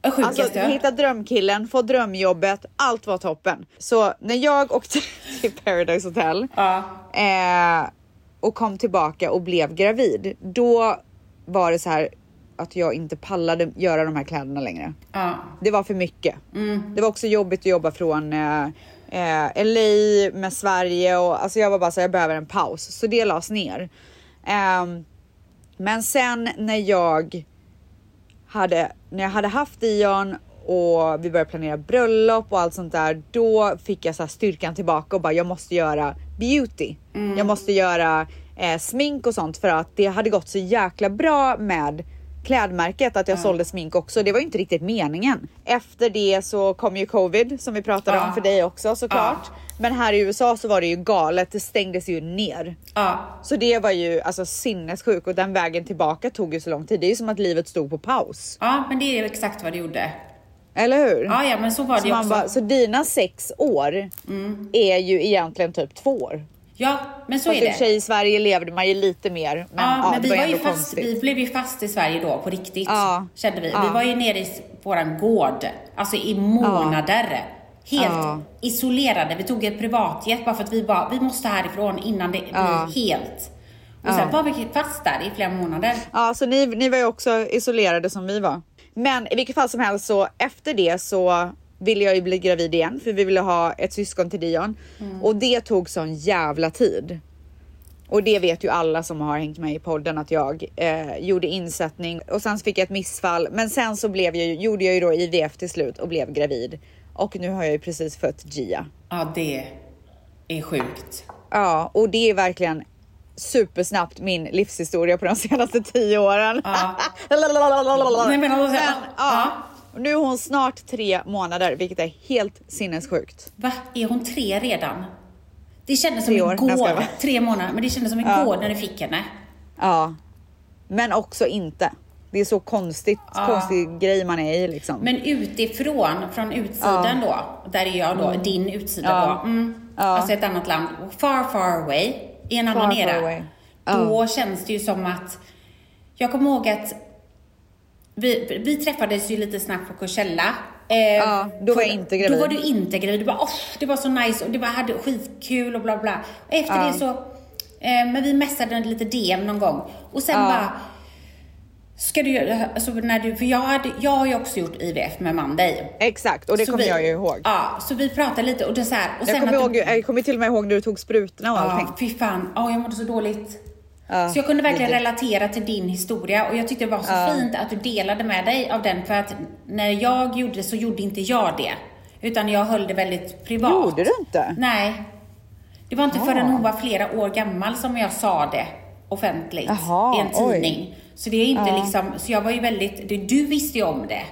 Sjukaste. Alltså hitta drömkillen, få drömjobbet, allt var toppen. Så när jag åkte till Paradise Hotel Ja. eh, och kom tillbaka och blev gravid, då var det så här att jag inte pallade göra de här kläderna längre. Ja. Det var för mycket. Det var också jobbigt att jobba från eh, eh, LA med Sverige och alltså jag var bara så här, jag behöver en paus. Så det lades ner. Ehm, men sen när jag hade, när jag hade haft Dion och vi började planera bröllop och allt sånt där, då fick jag så styrkan tillbaka och bara jag måste göra beauty. Jag måste göra eh, smink och sånt för att det hade gått så jäkla bra med klädmärket att jag sålde smink också. Det var ju inte riktigt meningen. Efter det så kom ju covid som vi pratade om för dig också såklart. Men här i USA så var det ju galet. Det stängdes ju ner. Ja. Så det var ju alltså sinnessjukt och den vägen tillbaka tog ju så lång tid. Det är ju som att livet stod på paus. ja, men det är exakt vad det gjorde. Eller hur? Ja, ja, men så var så, det man också. bara, så dina sex år är ju egentligen typ två år. Ja, men så Fast är det. i Sverige levde man ju lite mer. Men, Ja, ja, men vi, var var ju fast, konstigt. vi blev ju fast i Sverige då på riktigt, Ja. kände vi. Ja. Vi var ju nere i våran gård, alltså i månader. Helt isolerade. Vi tog ett privatjet bara för att vi bara, vi måste härifrån innan det blir helt. Och sen var vi fast där i flera månader. Ja, så ni, ni var ju också isolerade som vi var. Men i vilket fall som helst så efter det så ville jag ju bli gravid igen för vi ville ha ett syskon till Dion och det tog sån jävla tid. Och det vet ju alla som har hängt med i podden att jag eh, gjorde insättning och sen fick jag ett missfall. Men sen så blev jag, gjorde jag ju då IVF till slut och blev gravid. Och nu har jag ju precis fött Gia. Ja, det är sjukt. Ja, och det är verkligen supersnabbt min livshistoria på de senaste tio åren. Ja. Nej, men ja. ja. Och Nu är hon snart tre månader, vilket är helt sinnessjukt. Va? Är hon tre redan? Det kändes som år. Igår. Tre månader. Men det kändes som igår när du fick henne. Ja, men också inte. Det är så konstigt, konstig grej man är i liksom. Men utifrån, från utsidan då, där är jag då, din utsida Ja. då, mm, alltså ett annat land, far far away, i en annan era. Då känns det ju som att, jag kommer ihåg att vi, vi träffades ju lite snabbt på Coachella. Eh, Ja, då var jag inte gravid. Då var du inte gravid. Du bara, oh, det var så nice och det var, hade skitkul och bla bla. Och efter Ja. det så, eh, men vi messade lite DM någon gång. Och sen Ja. bara, Ska du alltså när du, för jag, hade, jag har ju också gjort IVF med Monday. Exakt, och det kommer jag ju ihåg. Ja, så vi pratade lite och det så här, och sen Jag kommer, att ihåg, du, jag kommer till och med ihåg när du tog sprutorna och Ja, allting. fy fan. Ja, jag mådde så dåligt. Ja, så jag kunde verkligen vidrigt. relatera till din historia och jag tyckte det var så fint att du delade med dig av den för att när jag gjorde det så gjorde inte jag det. Utan jag höll det väldigt privat. Gjorde du inte? Nej. Det var inte förrän hon var flera år gammal som jag sa det offentligt Jaha, i en oj. tidning. Så det är inte liksom, så jag var ju väldigt, du, du visste ju om det.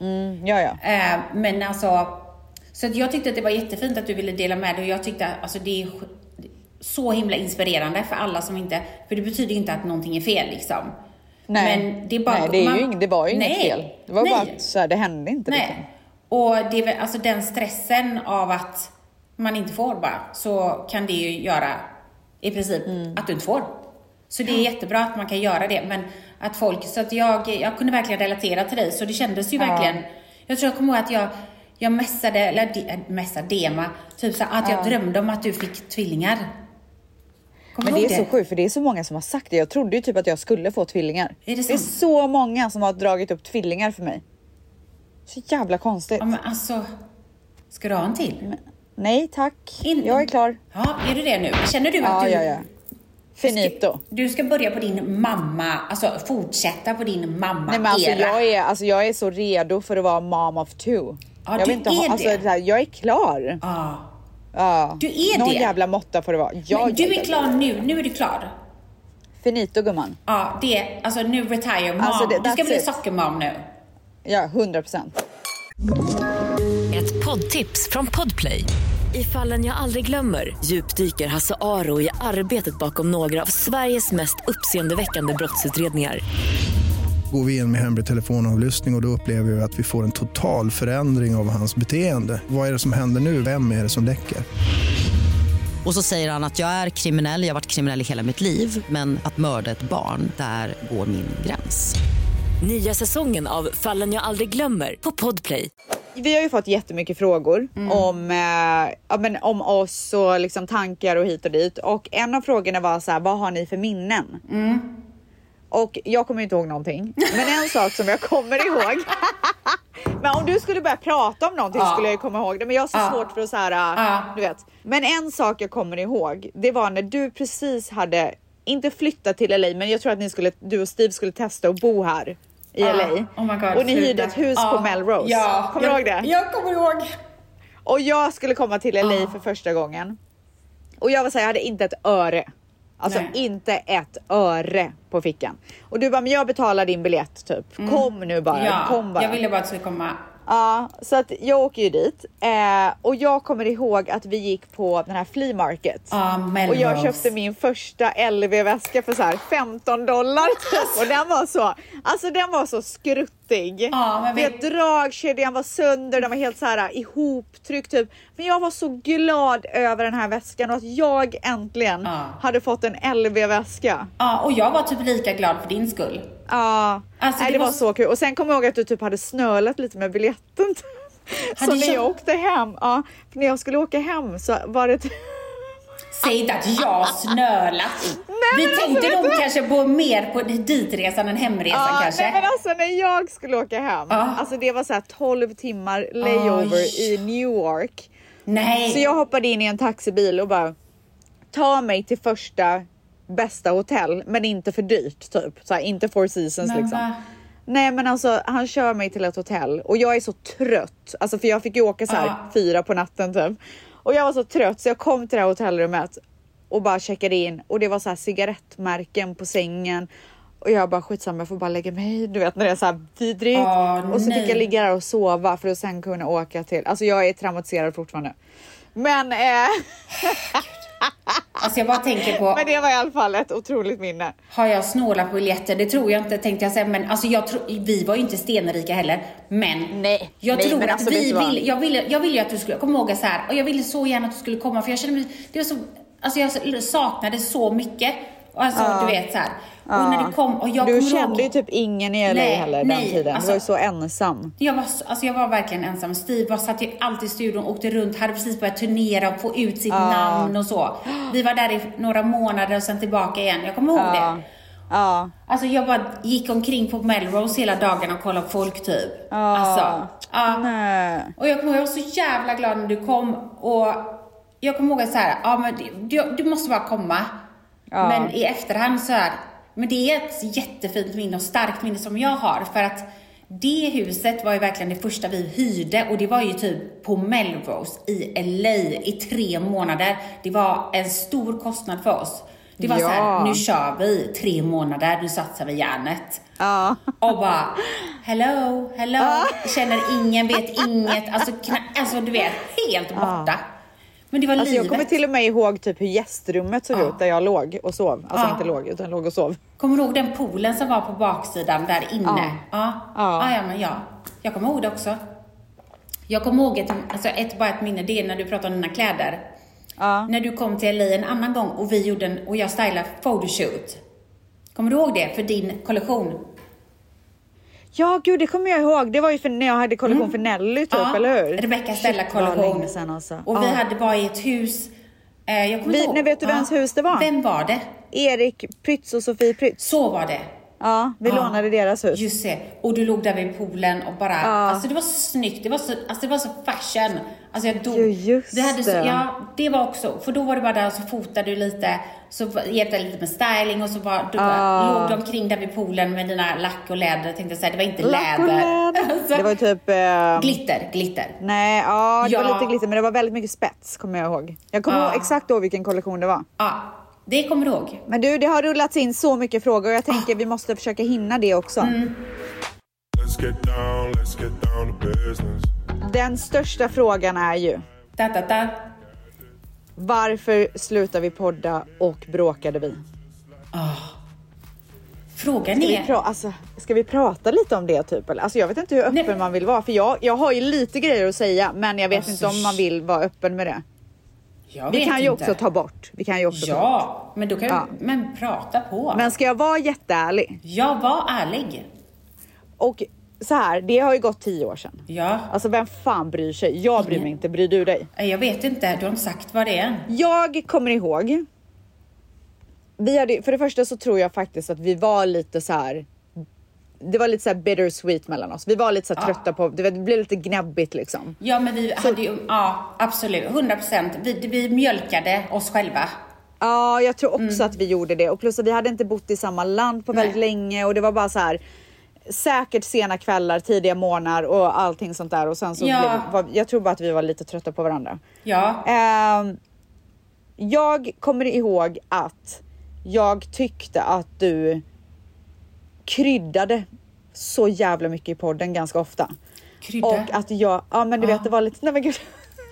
Mm, ja, ja. Eh, men alltså, så jag tyckte att det var jättefint att du ville dela med dig och jag tyckte att alltså, det är så himla inspirerande för alla som inte, för det betyder inte att någonting är fel liksom. Nej, Men det är bara, Nej, det, är man- ju det var ju inget Nej, fel. Det var nej, bara att så här, det hände inte. Liksom. Nej. Och det är väl, alltså den stressen av att man inte får bara, så kan det ju göra i princip Mm. att du inte får. Så det är jättebra att man kan göra det, men att folk, så att jag, jag kunde verkligen relatera till dig, så det kändes ju verkligen, jag tror jag kommer ihåg att jag, jag messade, eller de- äh, messade, dema, typ så att jag drömde om att du fick tvillingar. Kommer Men det är så sjukt för det är så många som har sagt det. Jag trodde ju typ att jag skulle få tvillingar. Är det det är sant? så många som har dragit upp tvillingar för mig. Så jävla konstigt. Ja men alltså, ska du ha en till? Nej tack, In- jag är klar. Ja, är du det nu? Känner du att Ja, du... ja, ja. Finito. Du ska börja på din mamma, alltså fortsätta på din mamma Nej men alltså era. jag, är, alltså jag är så redo för att vara mom of two. Ja, jag du vill inte är ha, alltså, det. här, jag är klar. Ja. Ja. Du är Någon det. jävla måtta får det vara. Ja, Men du är klar nu, nu är du klar. Finito gumman. Ja, det är, alltså nu retire mom. Alltså, det- du ska bli sockermom nu. Ja, 100 procent. Ett poddtips från Podplay. I fallen jag aldrig glömmer djupdyker Hasse Aro i arbetet bakom några av Sveriges mest uppseendeväckande brottsutredningar. Går vi in med hemlig telefonavlyssning och, och då upplever vi att vi får en total förändring av hans beteende. Vad är det som händer nu? Vem är det som läcker? Och så säger han att jag är kriminell, jag har varit kriminell i hela mitt liv men att mörda ett barn, där går min gräns. Nya säsongen av Fallen jag aldrig glömmer på Podplay. Vi har ju fått jättemycket frågor om, eh, ja, men om oss och liksom tankar och hit och dit. Och en av frågorna var så här, vad har ni för minnen? Och jag kommer inte ihåg någonting. Men en sak som jag kommer ihåg. men om du skulle börja prata om någonting Ja. skulle jag komma ihåg det. Men jag har så Ja. svårt för att så här, Ja. du vet. Men en sak jag kommer ihåg, det var när du precis hade, inte flyttat till LA, men jag tror att ni skulle, du och Steve skulle testa att bo här i. LA. Oh God, och ni hyrde ett hus på Melrose. Ja. Kommer du jag, ihåg det? Jag kommer ihåg. Och jag skulle komma till LA för första gången. Och jag var säga, jag hade inte ett öre. Alltså Nej. inte ett öre på fickan. Och du bara, men jag betalar din biljett typ. Kom nu bara, Ja, kom bara. jag ville bara att du skulle komma. Ja, så att jag åker ju dit. Eh, och jag kommer ihåg att vi gick på den här flea market. Melrose. Och jag köpte min första LV-väska för så här 15 dollar typ. Och den var så, alltså den var så skruttig. Ja, men dragkedjan var sönder, den var helt så här ihoptryckt typ. Men jag var så glad över den här väskan och att jag äntligen hade fått en LV-väska. Ja, och jag var typ lika glad för din skull. Ja, Alltså, Nej, det det, var var så kul. Och sen kommer jag ihåg att du typ hade snölat lite med biljetten. Så när jag- jag åkte hem, ja, för när jag skulle åka hem så var det... Säg inte att jag snölat. Vi men tänkte alltså, nog du- kanske på mer på ditresan än hemresan Ja, kanske. nej, men alltså när jag skulle åka hem, Ja. alltså det var så här 12 timmar layover Oj. i Newark. Nej. Så jag hoppade in i en taxibil och bara ta mig till första bästa hotell, men inte för dyrt typ. Så här, inte four seasons Men liksom. Nej men alltså han kör mig till ett hotell och jag är så trött. Alltså för jag fick ju åka så här Ja. fyra på natten typ. Och jag var så trött så jag kom till det här hotellrummet och bara checkade in och det var så här cigarettmärken på sängen. Och jag bara skitsamma jag får bara lägga mig du vet när det är så här vidrigt. Åh, och så fick nej. jag ligga där och sova för att sen kunna åka till. Alltså jag är traumatiserad fortfarande. Men, eh, Alltså jag bara tänker på, men det var i alla fall ett otroligt minne. har jag snålat på biljetter? Det tror jag inte tänkte jag säga. Men alltså jag tror, vi var ju inte stenrika heller. Men Nej, jag nej, tror men att alltså, vi du vad? vill, jag ville, jag ville ju att du skulle, jag kommer ihåg så här, och jag ville så gärna att du skulle komma för jag kände mig, det var så, alltså jag saknade så mycket. Och Alltså du vet så här. Och när det kom, och jag du kände ihåg, ju typ ingen i LA Nej, heller den nej, tiden. alltså- du var ju så ensam. Jag var, så- alltså jag var verkligen ensam. Steve var, satt ju alltid i studion, åkte runt, hade precis börjat turnera och få ut sitt namn och så. Vi var där i några månader och sen tillbaka igen. Jag kommer ihåg det. Ja. Alltså jag bara gick omkring på Melrose hela dagarna och kollade folk typ. Alltså, ja. Nej. Och jag kommer ihåg, jag var så jävla glad när du kom och jag kommer ihåg att så här, ja men du, du måste bara komma. Men i efterhand så här, men det är ett jättefint minne och starkt minne som jag har för att det huset var ju verkligen det första vi hyrde och det var ju typ på Melrose i LA i tre månader. Det var en stor kostnad för oss. Det var så Ja. här, nu kör vi tre månader, nu satsar vi järnet. Ja. Och bara, hello, hello, känner ingen, vet inget, alltså, alltså du vet, helt borta. Men det var Alltså jag livet. kommer till och med ihåg typ hur gästrummet såg ut där jag låg och sov. Alltså Ja. inte låg utan låg och sov. Kommer du ihåg den poolen som var på baksidan där inne? Ja. Ja. Ja. Ja, ja, men ja. Jag kommer ihåg det också. Jag kommer ihåg ett, alltså ett, bara ett minne, det är när du pratade om dina kläder. Ja. När du kom till LA en annan gång och vi gjorde en, och jag stylade photoshoot. Kommer du ihåg det för din kollektion? Ja gud det kommer jag ihåg. Det var ju för när jag hade kollektion för Nelly typ Mm. Ja, eller hur? Rebecca Stella kollektion. sedan alltså. Och vi Ja. hade bara i ett hus. Eh, jag kommer Vi- inte ihåg. nej, vet du vems hus det var? Vem var det? Erik Prytz och Sofie Prytz. Så var det. Ja, vi Ja. lånade deras hus. Just det. Och du låg där vid poolen och bara, alltså det var så snyggt, det var så, alltså det var så fashion. Alltså jag dog. Jo, just vi hade så, det. Ja, det var också, för då var du bara där och så fotade du lite, så hjälpte lite med styling och så var, du bara, låg du omkring där vid poolen med dina lack och läder, tänkte jag säga, det var inte Lack läder. läder. Alltså, Det var typ... Eh, glitter, glitter. nej, ja det var Ja. lite glitter men det var väldigt mycket spets kommer jag ihåg. Jag kommer Ja. ihåg exakt då vilken kollektion det var. Ja, det kommer du ihåg. Men du, det har rullats in så mycket frågor och jag tänker vi måste försöka hinna det också. Mm. Let's get down, let's get down to business. Den största frågan är ju Da, da, da. varför slutar vi podda och bråkade vi? Frågan Ska vi, är, pra- alltså, ska vi prata lite om det typ? Eller? Alltså, jag vet inte hur öppen Nej. man vill vara för jag, jag har ju lite grejer att säga men jag vet Alltså, inte om man vill vara öppen med det. Jag Vi vet kan ju inte. också ta bort. Vi kan ju också. Ja, men då kan Ja. vi, men prata på. Men ska jag vara jätteärlig? Jag var ärlig. Och så här, det har ju gått tio år sedan. Ja. Alltså vem fan bryr sig? Jag bryr mig inte. Bryr du dig? Jag vet inte, du har inte sagt vad det är. Jag kommer ihåg. Vi hade, för det första så tror jag faktiskt att vi var lite så här. Det var lite så här bittersweet mellan oss. Vi var lite så här trötta på, det blev lite gnäbbigt liksom. Ja, men vi hade ju, ja, absolut, 100 procent. Vi, vi mjölkade oss själva. Ja, jag tror också att vi gjorde det och plus att vi hade inte bott i samma land på väldigt Nej. länge och det var bara så här. Säkert sena kvällar, tidiga morgnar och allting sånt där och sen så Ja. blev, var, jag tror bara att vi var lite trötta på varandra. Ja, Ehm, jag kommer ihåg att jag tyckte att du kryddade så jävla mycket i podden ganska ofta. krydda. Och att jag, ja men du vet det var lite, nej men gud.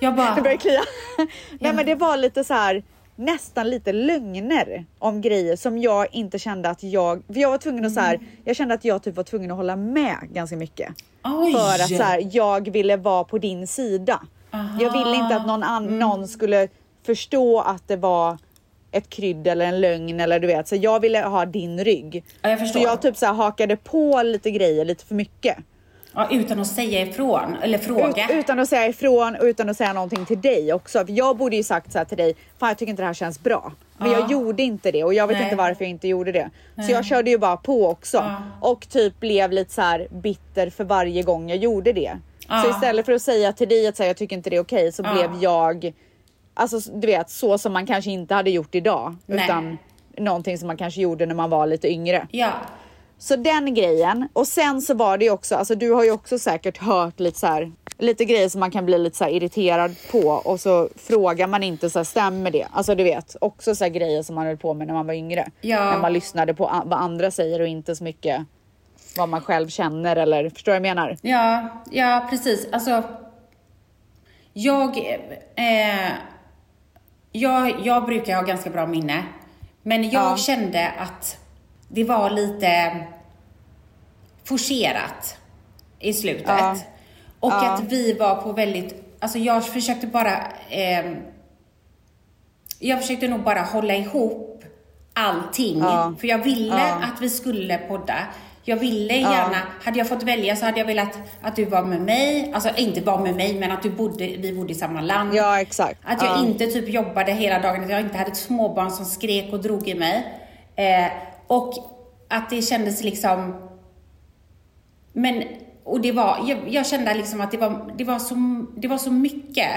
Jag bara- Det börjar klia. nej men det var lite så här nästan lite lögner om grejer som jag inte kände att jag, för jag var tvungen att så här, jag kände att jag typ var tvungen att hålla med ganska mycket. Oj. För att så här, jag ville vara på din sida. Jag ville inte att någon, an, Mm. någon skulle förstå att det var ett krydd eller en lögn eller du vet, så jag ville ha din rygg. Ja, jag förstår. Så jag typ så här hakade på lite grejer lite för mycket. Ja, utan att säga ifrån, eller fråga. Ut, utan att säga ifrån och utan att säga någonting till dig också. För jag borde ju sagt så här till dig, fan jag tycker inte det här känns bra. Men Ja. jag gjorde inte det och jag vet Nej. inte varför jag inte gjorde det. Så jag körde ju bara på också. Ja. Och typ blev lite så här bitter för varje gång jag gjorde det. Så istället för att säga till dig att säga jag tycker inte det är okej så Ja. blev jag, alltså du vet så som man kanske inte hade gjort idag. Nej. Utan någonting som man kanske gjorde när man var lite yngre. Ja, Så den grejen. Och sen så var det ju också, alltså du har ju också säkert hört lite så här, lite grejer som man kan bli lite så irriterad på och så frågar man inte så här, stämmer det? Alltså du vet, också så här grejer som man höll på med när man var yngre. Ja. När man lyssnade på vad andra säger och inte så mycket vad man själv känner eller förstår du vad jag menar? ja, ja precis. Alltså, jag, eh, jag, jag brukar ha ganska bra minne. Men jag Ja. kände att det var lite forcerat i slutet. Ja. Och Ja. att vi var på väldigt, alltså jag försökte bara, ehm, jag försökte nog bara hålla ihop allting. För jag ville att vi skulle podda. Jag ville gärna, hade jag fått välja så hade jag velat att du var med mig, alltså inte var med mig men att du bodde, vi bodde i samma land. Ja exakt. Att jag ja. inte typ jobbade hela dagen, att jag inte hade ett småbarn som skrek och drog i mig. Eh, och att det kändes liksom... Men, och det var, jag, jag kände liksom att det var, det, var så, det var så mycket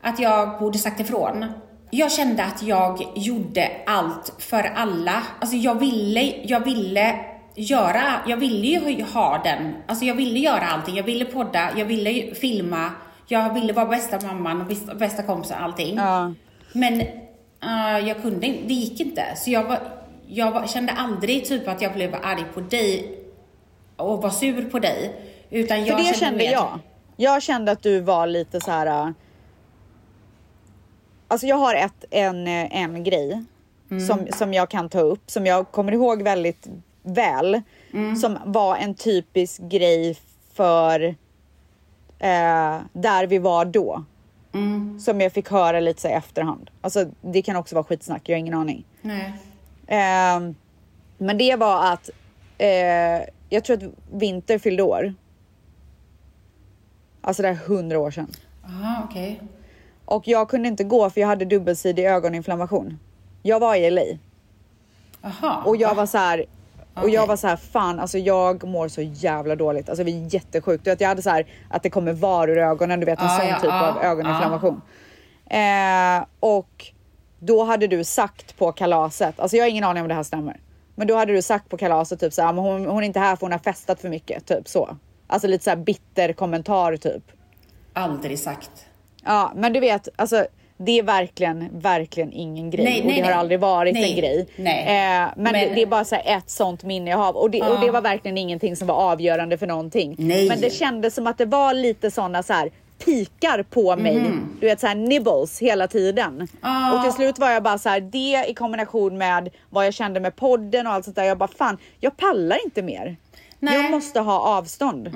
att jag borde sagt ifrån. Jag kände att jag gjorde allt för alla. Alltså jag ville, jag ville göra, jag ville ju ha den, alltså jag ville göra allting. Jag ville podda, jag ville filma, jag ville vara bästa mamman och bästa, bästa kompisen och allting. Ja. Men eh, jag kunde inte, det gick inte. Så jag, var, jag var, kände aldrig typ att jag blev arg på dig och var sur på dig. Utan För jag det kände mer- jag. Jag kände att du var lite så här. äh, Alltså jag har ett, en, äh, en grej Mm. som, som jag kan ta upp som jag kommer ihåg väldigt väl. Mm. Som var en typisk grej för eh, där vi var då. Mm. Som jag fick höra lite så i efterhand. Alltså det kan också vara skitsnack, jag har ingen aning. Nej. Ehm, men det var att eh, jag tror att Vinter fyllde år. Alltså det är hundra år sedan. Aha, okej. Och jag kunde inte gå för jag hade dubbelsidig ögoninflammation. Jag var i LA Aha. och jag var så här. Och jag var så här, fan alltså jag mår så jävla dåligt. Alltså det är jättesjukt. Du vet, jag hade så här att det kommer var ur ögonen, du vet en Ah, sån ja, typ ah, av ögoninflammation. Eh, och då hade du sagt på kalaset, alltså jag har ingen aning om det här stämmer. Men då hade du sagt på kalaset typ så här, men hon, hon är inte här för hon har festat för mycket, typ så. Alltså lite så här bitter kommentar typ. Aldrig sagt. Ja, men du vet, alltså det är verkligen, verkligen ingen grej Nej, och nej, det har nej. aldrig varit en grej. Eh, men, Men- Det, är bara så ett sånt minne jag har och det, och det var verkligen ingenting som var avgörande för någonting. Men det kändes som att det var lite såna så här pikar på mig, du vet så här nibbles hela tiden. Ah. Och till slut var jag bara så här, det i kombination med vad jag kände med podden och allt sånt där. Jag bara fan, jag pallar inte mer. Nej. Jag måste ha avstånd.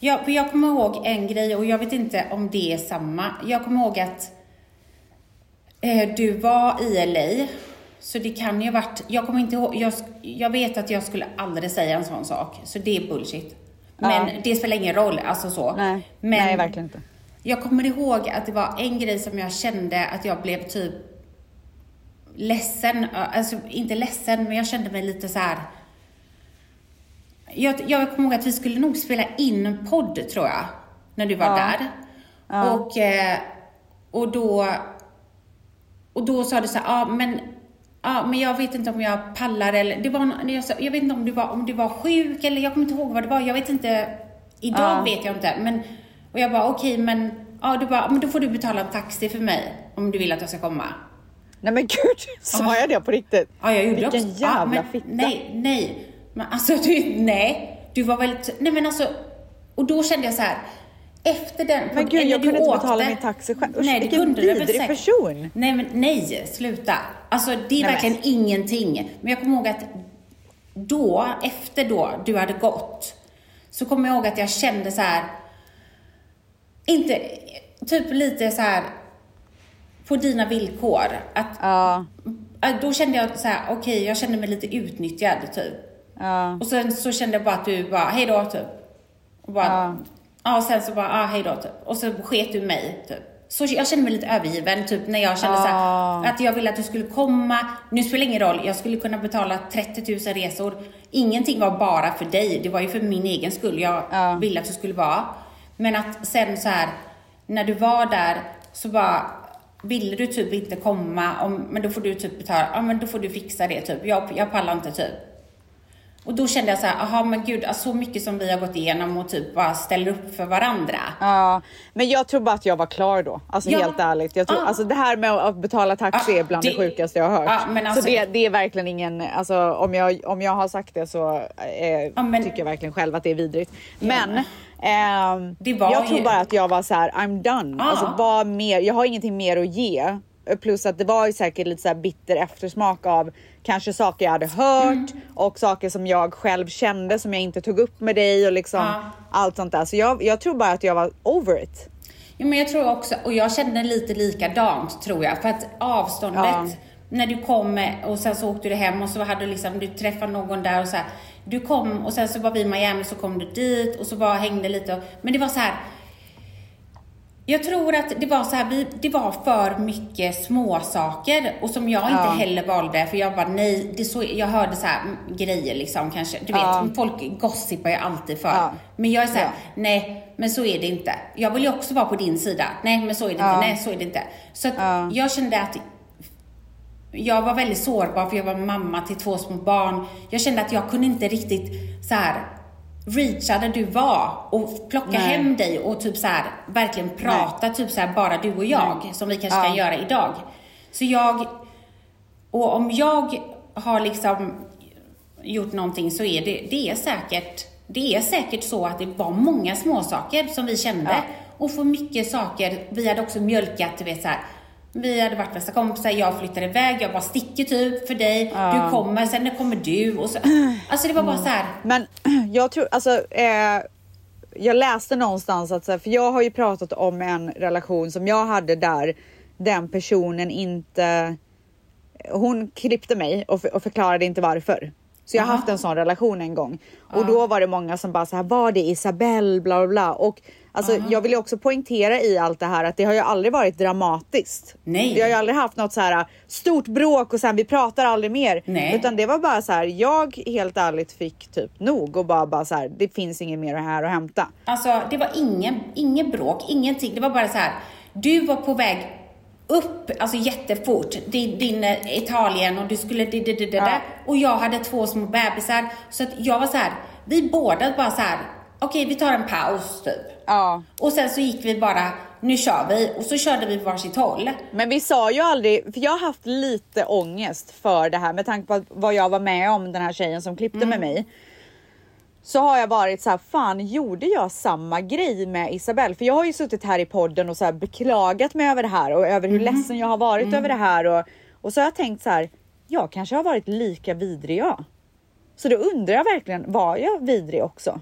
Jag, för jag kommer ihåg en grej och jag vet inte om det är samma. Jag kommer ihåg att du var i LA. Så det kan ju ha varit, jag kommer inte ihåg, jag, jag vet att jag skulle aldrig säga en sån sak. Så det är bullshit. Men det spelar ingen roll, alltså så. Nej, Men nej verkligen inte. Jag kommer ihåg att det var en grej som jag kände att jag blev typ ledsen, alltså inte ledsen, men jag kände mig lite så här. Jag, jag kommer ihåg att vi skulle nog spela in podd tror jag, när du var där. Och, eh, och då, och då sa du så här, ja men, ja men jag vet inte om jag pallar eller, det var, jag, sa- jag vet inte om du var, om du var sjuk eller jag kommer inte ihåg vad det var, jag vet inte, idag Ja. vet jag inte, men, och jag bara okej men, ja du bara, men då får du betala en taxi för mig om du vill att jag ska komma. Nej men gud, sa jag det på riktigt? Ja, jag gjorde Vilken också. jävla ja, men, fitta. Nej, nej. Men alltså, du, nej. Du var väl... t- Nej, men alltså... Och då kände jag så här. Efter den... Men gud, jag kunde inte åkte- betala min taxi själv. Usch, nej, det vilken vidrig person. Nej, men nej, sluta. Alltså, det är men- verkligen ingenting. Men jag kommer ihåg att då, efter då du hade gått, så kommer jag ihåg att jag kände så här. Inte... Typ lite så här på dina villkor. Att Ja, Ja, Då kände jag så här, okej, jag kände mig lite utnyttjad typ. ja. Och sen så kände jag bara att du bara, hej då typ. Och bara, ja. Och sen så bara, ah, hej då typ. Och så sket du mig typ. Så jag kände mig lite övergiven typ när jag kände så här, att jag ville att du skulle komma. Nu spelar det ingen roll, jag skulle kunna betala 30 000 resor. Ingenting var bara för dig, det var ju för min egen skull jag ville att du skulle vara. Men att sen så här, när du var där så bara ville du typ inte komma, om, men då får du typ betala, ja men då får du fixa det typ. Jag, jag pallar inte typ. Och då kände jag så här, aha men gud, alltså, så mycket som vi har gått igenom och typ bara ställer upp för varandra. Ja, men jag tror bara att jag var klar då. Alltså Ja. helt ärligt. Jag tror, Ja. Alltså det här med att betala taxi Ja, är bland det, det- sjukaste jag har hört. Men alltså- så det, det är verkligen ingen, alltså om jag, om jag har sagt det så eh, Ja, men- tycker jag verkligen själv att det är vidrigt. Men Det var jag tror bara att jag var så här: I'm done. Ja. Alltså vad mer, jag har ingenting mer att ge. Plus att det var ju säkert lite så bitter eftersmak av kanske saker jag hade hört Mm. och saker som jag själv kände som jag inte tog upp med dig och liksom Ja. allt sånt där. Så jag, jag tror bara att jag var over it. Ja, men jag tror också, och jag kände lite likadant tror jag, för att avståndet Ja. när du kom och sen så åkte du hem och så hade du liksom, du träffade någon där och så här, du kom och sen så var vi i Miami så kom du dit och så bara hängde lite och, men det var så här. Jag tror att det var så här, vi, det var för mycket små saker och som jag inte Ja. heller valde för jag bara nej, det så, jag hörde så här mm, grejer liksom kanske, du vet, Ja. folk gossipar ju alltid för. Ja. Men jag är så här, nej, men så är det inte. Jag vill ju också vara på din sida. Nej, men så är det inte. Nej, så är det inte. Så att Ja. jag kände att jag var väldigt sårbar för jag var mamma till två små barn. Jag kände att jag kunde inte riktigt så här reacha där du var och plocka Nej. hem dig och typ så här verkligen prata typ så här bara du och jag som vi kanske kan Ja. göra idag. Så jag, och om jag har liksom gjort någonting så är det, det är säkert, det är säkert så att det var många små saker som vi kände. Ja. Och för mycket saker, vi hade också mjölkat, du vet så här. Vi hade varit bästa kompisar, jag flyttade iväg, jag bara sticker typ för dig, du kommer, sen kommer du och så. Alltså det var bara så här. Men jag tror, alltså, eh, jag läste någonstans att, så här, för jag har ju pratat om en relation som jag hade där den personen inte, hon klippte mig och, för, och förklarade inte varför. Så jag har haft en sån relation en gång och då var det många som bara så här, var det Isabelle bla bla bla och alltså jag vill ju också poängtera i allt det här att det har ju aldrig varit dramatiskt. Nej. Vi har ju aldrig haft något så här stort bråk och sen vi pratar aldrig mer. Nej. Utan det var bara så här, jag helt ärligt fick typ nog och bara, bara så här, det finns inget mer här att hämta. Alltså det var ingen, ingen bråk, ingenting. Det var bara så här. Du var på väg upp, alltså jättefort, din, din eh, Italien och du skulle det, det, det, det, Ja. där. Och jag hade två små bebisar. Så att jag var så här, vi båda bara så här. Okej vi tar en paus typ. Ja. Och sen så gick vi bara, nu kör vi. Och så körde vi på varsitt håll. Men vi sa ju aldrig, för jag har haft lite ångest för det här med tanke på vad jag var med om den här tjejen som klippte med mig. Så har jag varit så här, fan gjorde jag samma grej med Isabelle? För jag har ju suttit här i podden och så här beklagat mig över det här och över hur ledsen jag har varit över det här och, och så har jag tänkt så här, jag kanske har varit lika vidrig jag. Så då undrar jag verkligen, var jag vidrig också?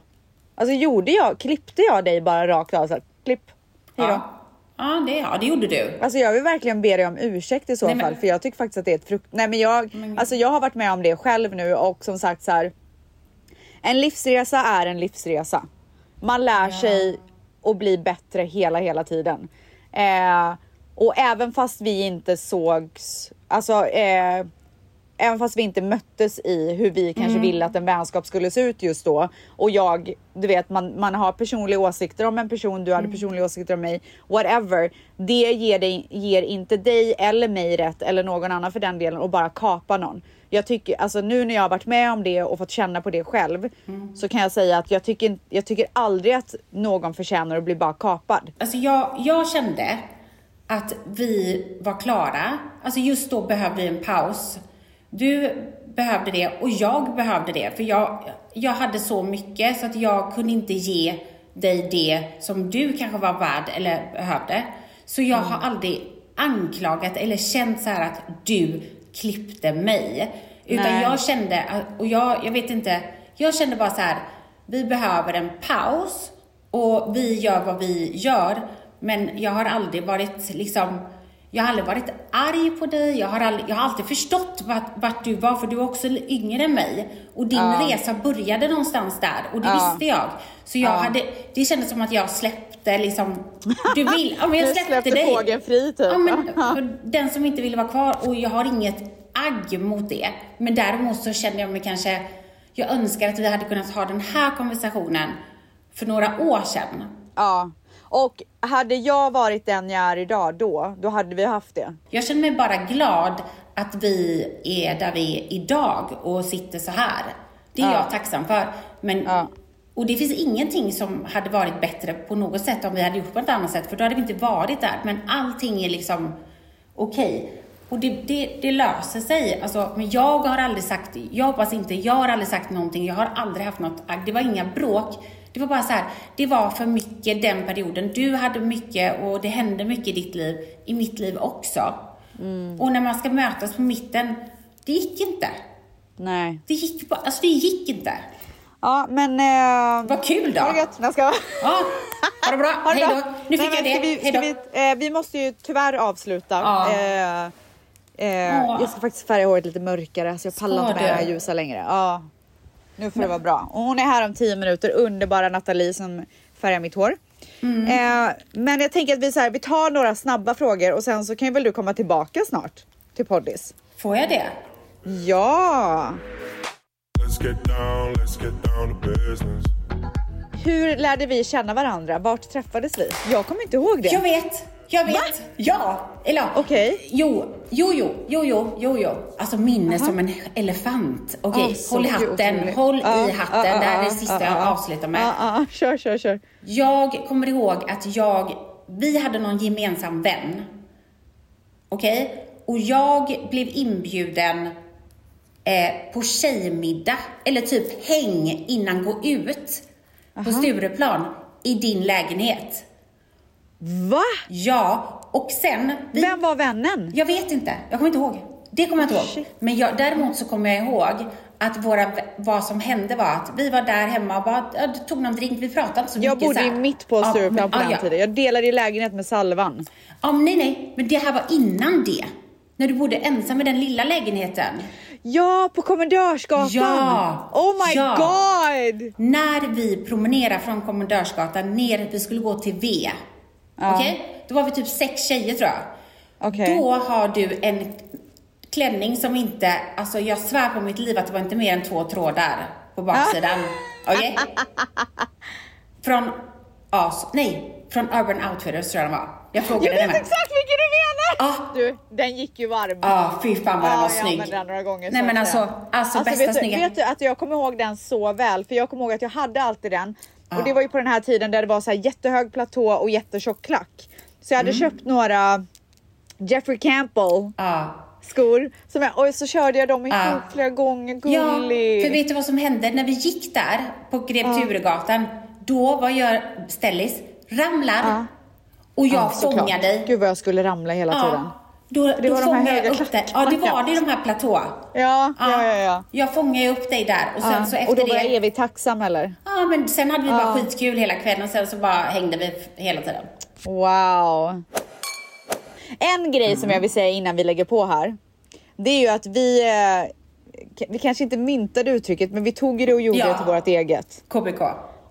Alltså gjorde jag, klippte jag dig bara rakt av så här, klipp, hejdå. Ja. Ja, det, ja, det gjorde du. Alltså jag vill verkligen be dig om ursäkt i så Nej, men- fall för jag tycker faktiskt att det är ett frukt... Nej men jag, alltså jag har varit med om det själv nu och som sagt så här. En livsresa är en livsresa. Man lär sig att bli bättre hela, hela tiden. Eh, och även fast vi inte sågs, alltså eh, även fast vi inte möttes i hur vi kanske ville att en vänskap skulle se ut just då. Och jag, du vet, man, man har personliga åsikter om en person, du hade personliga åsikter om mig, whatever. Det ger, dig, ger inte dig eller mig rätt, eller någon annan för den delen, att bara kapa någon. Jag tycker, alltså nu när jag har varit med om det och fått känna på det själv, så kan jag säga att jag tycker, jag tycker aldrig att någon förtjänar att bli bara kapad. Alltså jag, jag kände att vi var klara. Alltså just då behövde vi en paus. Du behövde det och jag behövde det. För jag, jag hade så mycket så att jag kunde inte ge dig det som du kanske var värd eller behövde. Så jag har aldrig anklagat eller känt så här att du klippte mig. Utan Nej. jag kände, och jag, jag vet inte, jag kände bara så här, vi behöver en paus och vi gör vad vi gör. Men jag har aldrig varit liksom, Jag har aldrig varit arg på dig, jag har, aldrig, jag har alltid förstått vart, vart du var, för du är också yngre än mig. Och din resa började någonstans där, och det visste jag. Så jag hade, det kändes som att jag släppte liksom, du vill, ja men jag släppte, släppte dig. fågeln fri, typ. Ja men, den som inte ville vara kvar, och jag har inget agg mot det. Men däremot så kände jag mig kanske, jag önskar att vi hade kunnat ha den här konversationen för några år sedan. Ja. Och hade jag varit den jag är idag då, då hade vi haft det. Jag känner mig bara glad att vi är där vi är idag och sitter så här. Det är jag tacksam för. Men, Ja. Och det finns ingenting som hade varit bättre på något sätt om vi hade gjort på ett annat sätt, för då hade vi inte varit där. Men allting är liksom okej. Och det, det, det löser sig. Alltså, men jag har aldrig sagt, jag hoppas inte, jag har aldrig sagt någonting, jag har aldrig haft något agg. Det var inga bråk. Det var bara så här, det var för mycket den perioden. Du hade mycket och det hände mycket i ditt liv, i mitt liv också. Och när man ska mötas på mitten, det gick inte. Nej. Det gick bara, alltså det gick inte. Ja, men... Eh, Vad kul då! Ha det gött. Jag ska... Ja, ha det bra. Ha det Hej då. Nu fick Nej, jag det. Vi, Hej ska då. vi, eh, vi måste ju tyvärr avsluta. Ja. Eh, eh, jag ska faktiskt färga håret lite mörkare så jag pallar inte med det här ljusa längre. Ja. Nu får det vara bra. Och hon är här om tio minuter, underbara Nathalie som färgar mitt hår. Mm. Eh, men jag tänker att vi, så här, vi tar några snabba frågor och sen så kan ju väl du komma tillbaka snart till poddis. Får jag det? Ja! Let's get down, let's get down to business. Hur lärde vi känna varandra? Vart träffades vi? Jag kommer inte ihåg det. Jag vet. Jag vet. Ja. Eller. Okej. Jo, jo, jo, jo, jo, jo, jo. Alltså minne som en elefant. Okej, Ah, så håll i hatten. otroligt. Håll Ah, i hatten. ah, det här är ah, det sista ah, jag ah. avslutar med. Ja, ja, kör, kör, kör. Jag kommer ihåg att jag, vi hade någon gemensam vän. Okej? Och jag blev inbjuden eh, på tjejmiddag, eller typ häng innan gå ut på Stureplan i din lägenhet. Va? Ja, och sen... Vi, Vem var vännen? Jag vet inte, jag kommer inte ihåg. Det kommer jag inte ihåg. Shit. Men jag, däremot så kommer jag ihåg att våra, vad som hände var att vi var där hemma och bara, ja, tog någon drink, vi pratade inte så Jag mycket. bodde så ju mitt på Ja, Stureplan men- på ja, den ja. tiden. Jag delade ju lägenhet med Salvan. Ja, men nej, nej, men det här var innan det. När du bodde ensam i den lilla lägenheten. Ja, på Kommendörsgatan! Ja, Oh my ja. god! När vi promenerade från Kommendörsgatan ner, vi skulle gå till V. Okej? Då var vi typ sex tjejer tror jag. Okej. Då har du en klänning som inte, alltså jag svär på mitt liv att det var inte mer än två trådar på baksidan. Okej? Från AS, nej, från Urban Outfitters tror jag den var. Jag frågade Jag vet exakt vilken du menar! Ja. Du, den gick ju varm. Ja, fy fan vad den var Ja, jag snygg. använde den några gånger. Nej men alltså, säga. alltså, bästa vet, du, snygga. vet du att jag kommer ihåg den så väl? För jag kommer ihåg att jag hade alltid den. Ja. Och det var ju på den här tiden där det var så här jättehög platå och jättetjock klack. Så jag hade köpt några Jeffrey Campbell Ja. skor. Som jag, och så körde jag dem ihop Ja. flera gånger. Ja, Gullig. för vet du vad som hände? När vi gick där på Grev Turegatan, då, vad gör Stellis? Ramlar. Ja. Och jag Ja, fångar dig. Gud vad jag skulle ramla hela tiden. Ja. Då, det då var de här höga jag dig. Ja, det var det, de här platå. Ja, ja, ja. ja. Jag fångar ju upp dig där och sen ja. så och efter då var jag det... evigt tacksam eller? Ja, men sen hade vi bara skitkul hela kvällen och sen så bara hängde vi hela tiden. Wow. En grej som jag vill säga innan vi lägger på här. Det är ju att vi, eh, vi kanske inte myntade uttrycket, men vi tog det och gjorde Ja. det till vårt eget. KBK.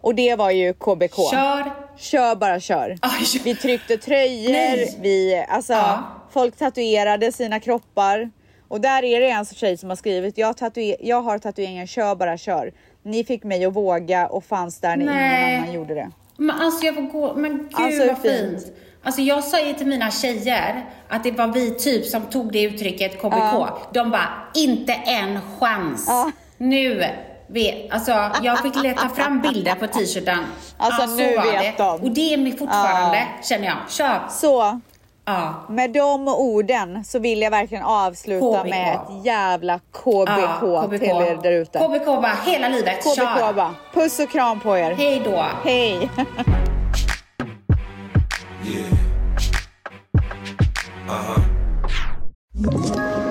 Och det var ju KBK. Kör. Kör bara kör. Aj. Vi tryckte tröjor, Nej. vi, alltså, Ja. Folk tatuerade sina kroppar. Och där är det en tjej som har skrivit, jag, tatuer- jag har tatueringen kör bara kör. Ni fick mig att våga och fanns där när Nej. ingen annan gjorde det. Men alltså jag får gå, men gud Alltså, vad fint. fint. Alltså jag sa ju till mina tjejer att det var vi typ som tog det uttrycket KBK. De bara, inte en chans. Ja. Nu vet, alltså jag fick leta fram bilder på t-shirten. Alltså, Ja, så nu vet det. de. Och det är mig fortfarande, känner jag. Kör. Så, Ja. med de orden så vill jag verkligen avsluta KBK. med ett jävla KBK, Ja, till er där ute. KBK bara, hela livet. KBK Kör. bara. Puss och kram på er. Hej då. Hej! Ett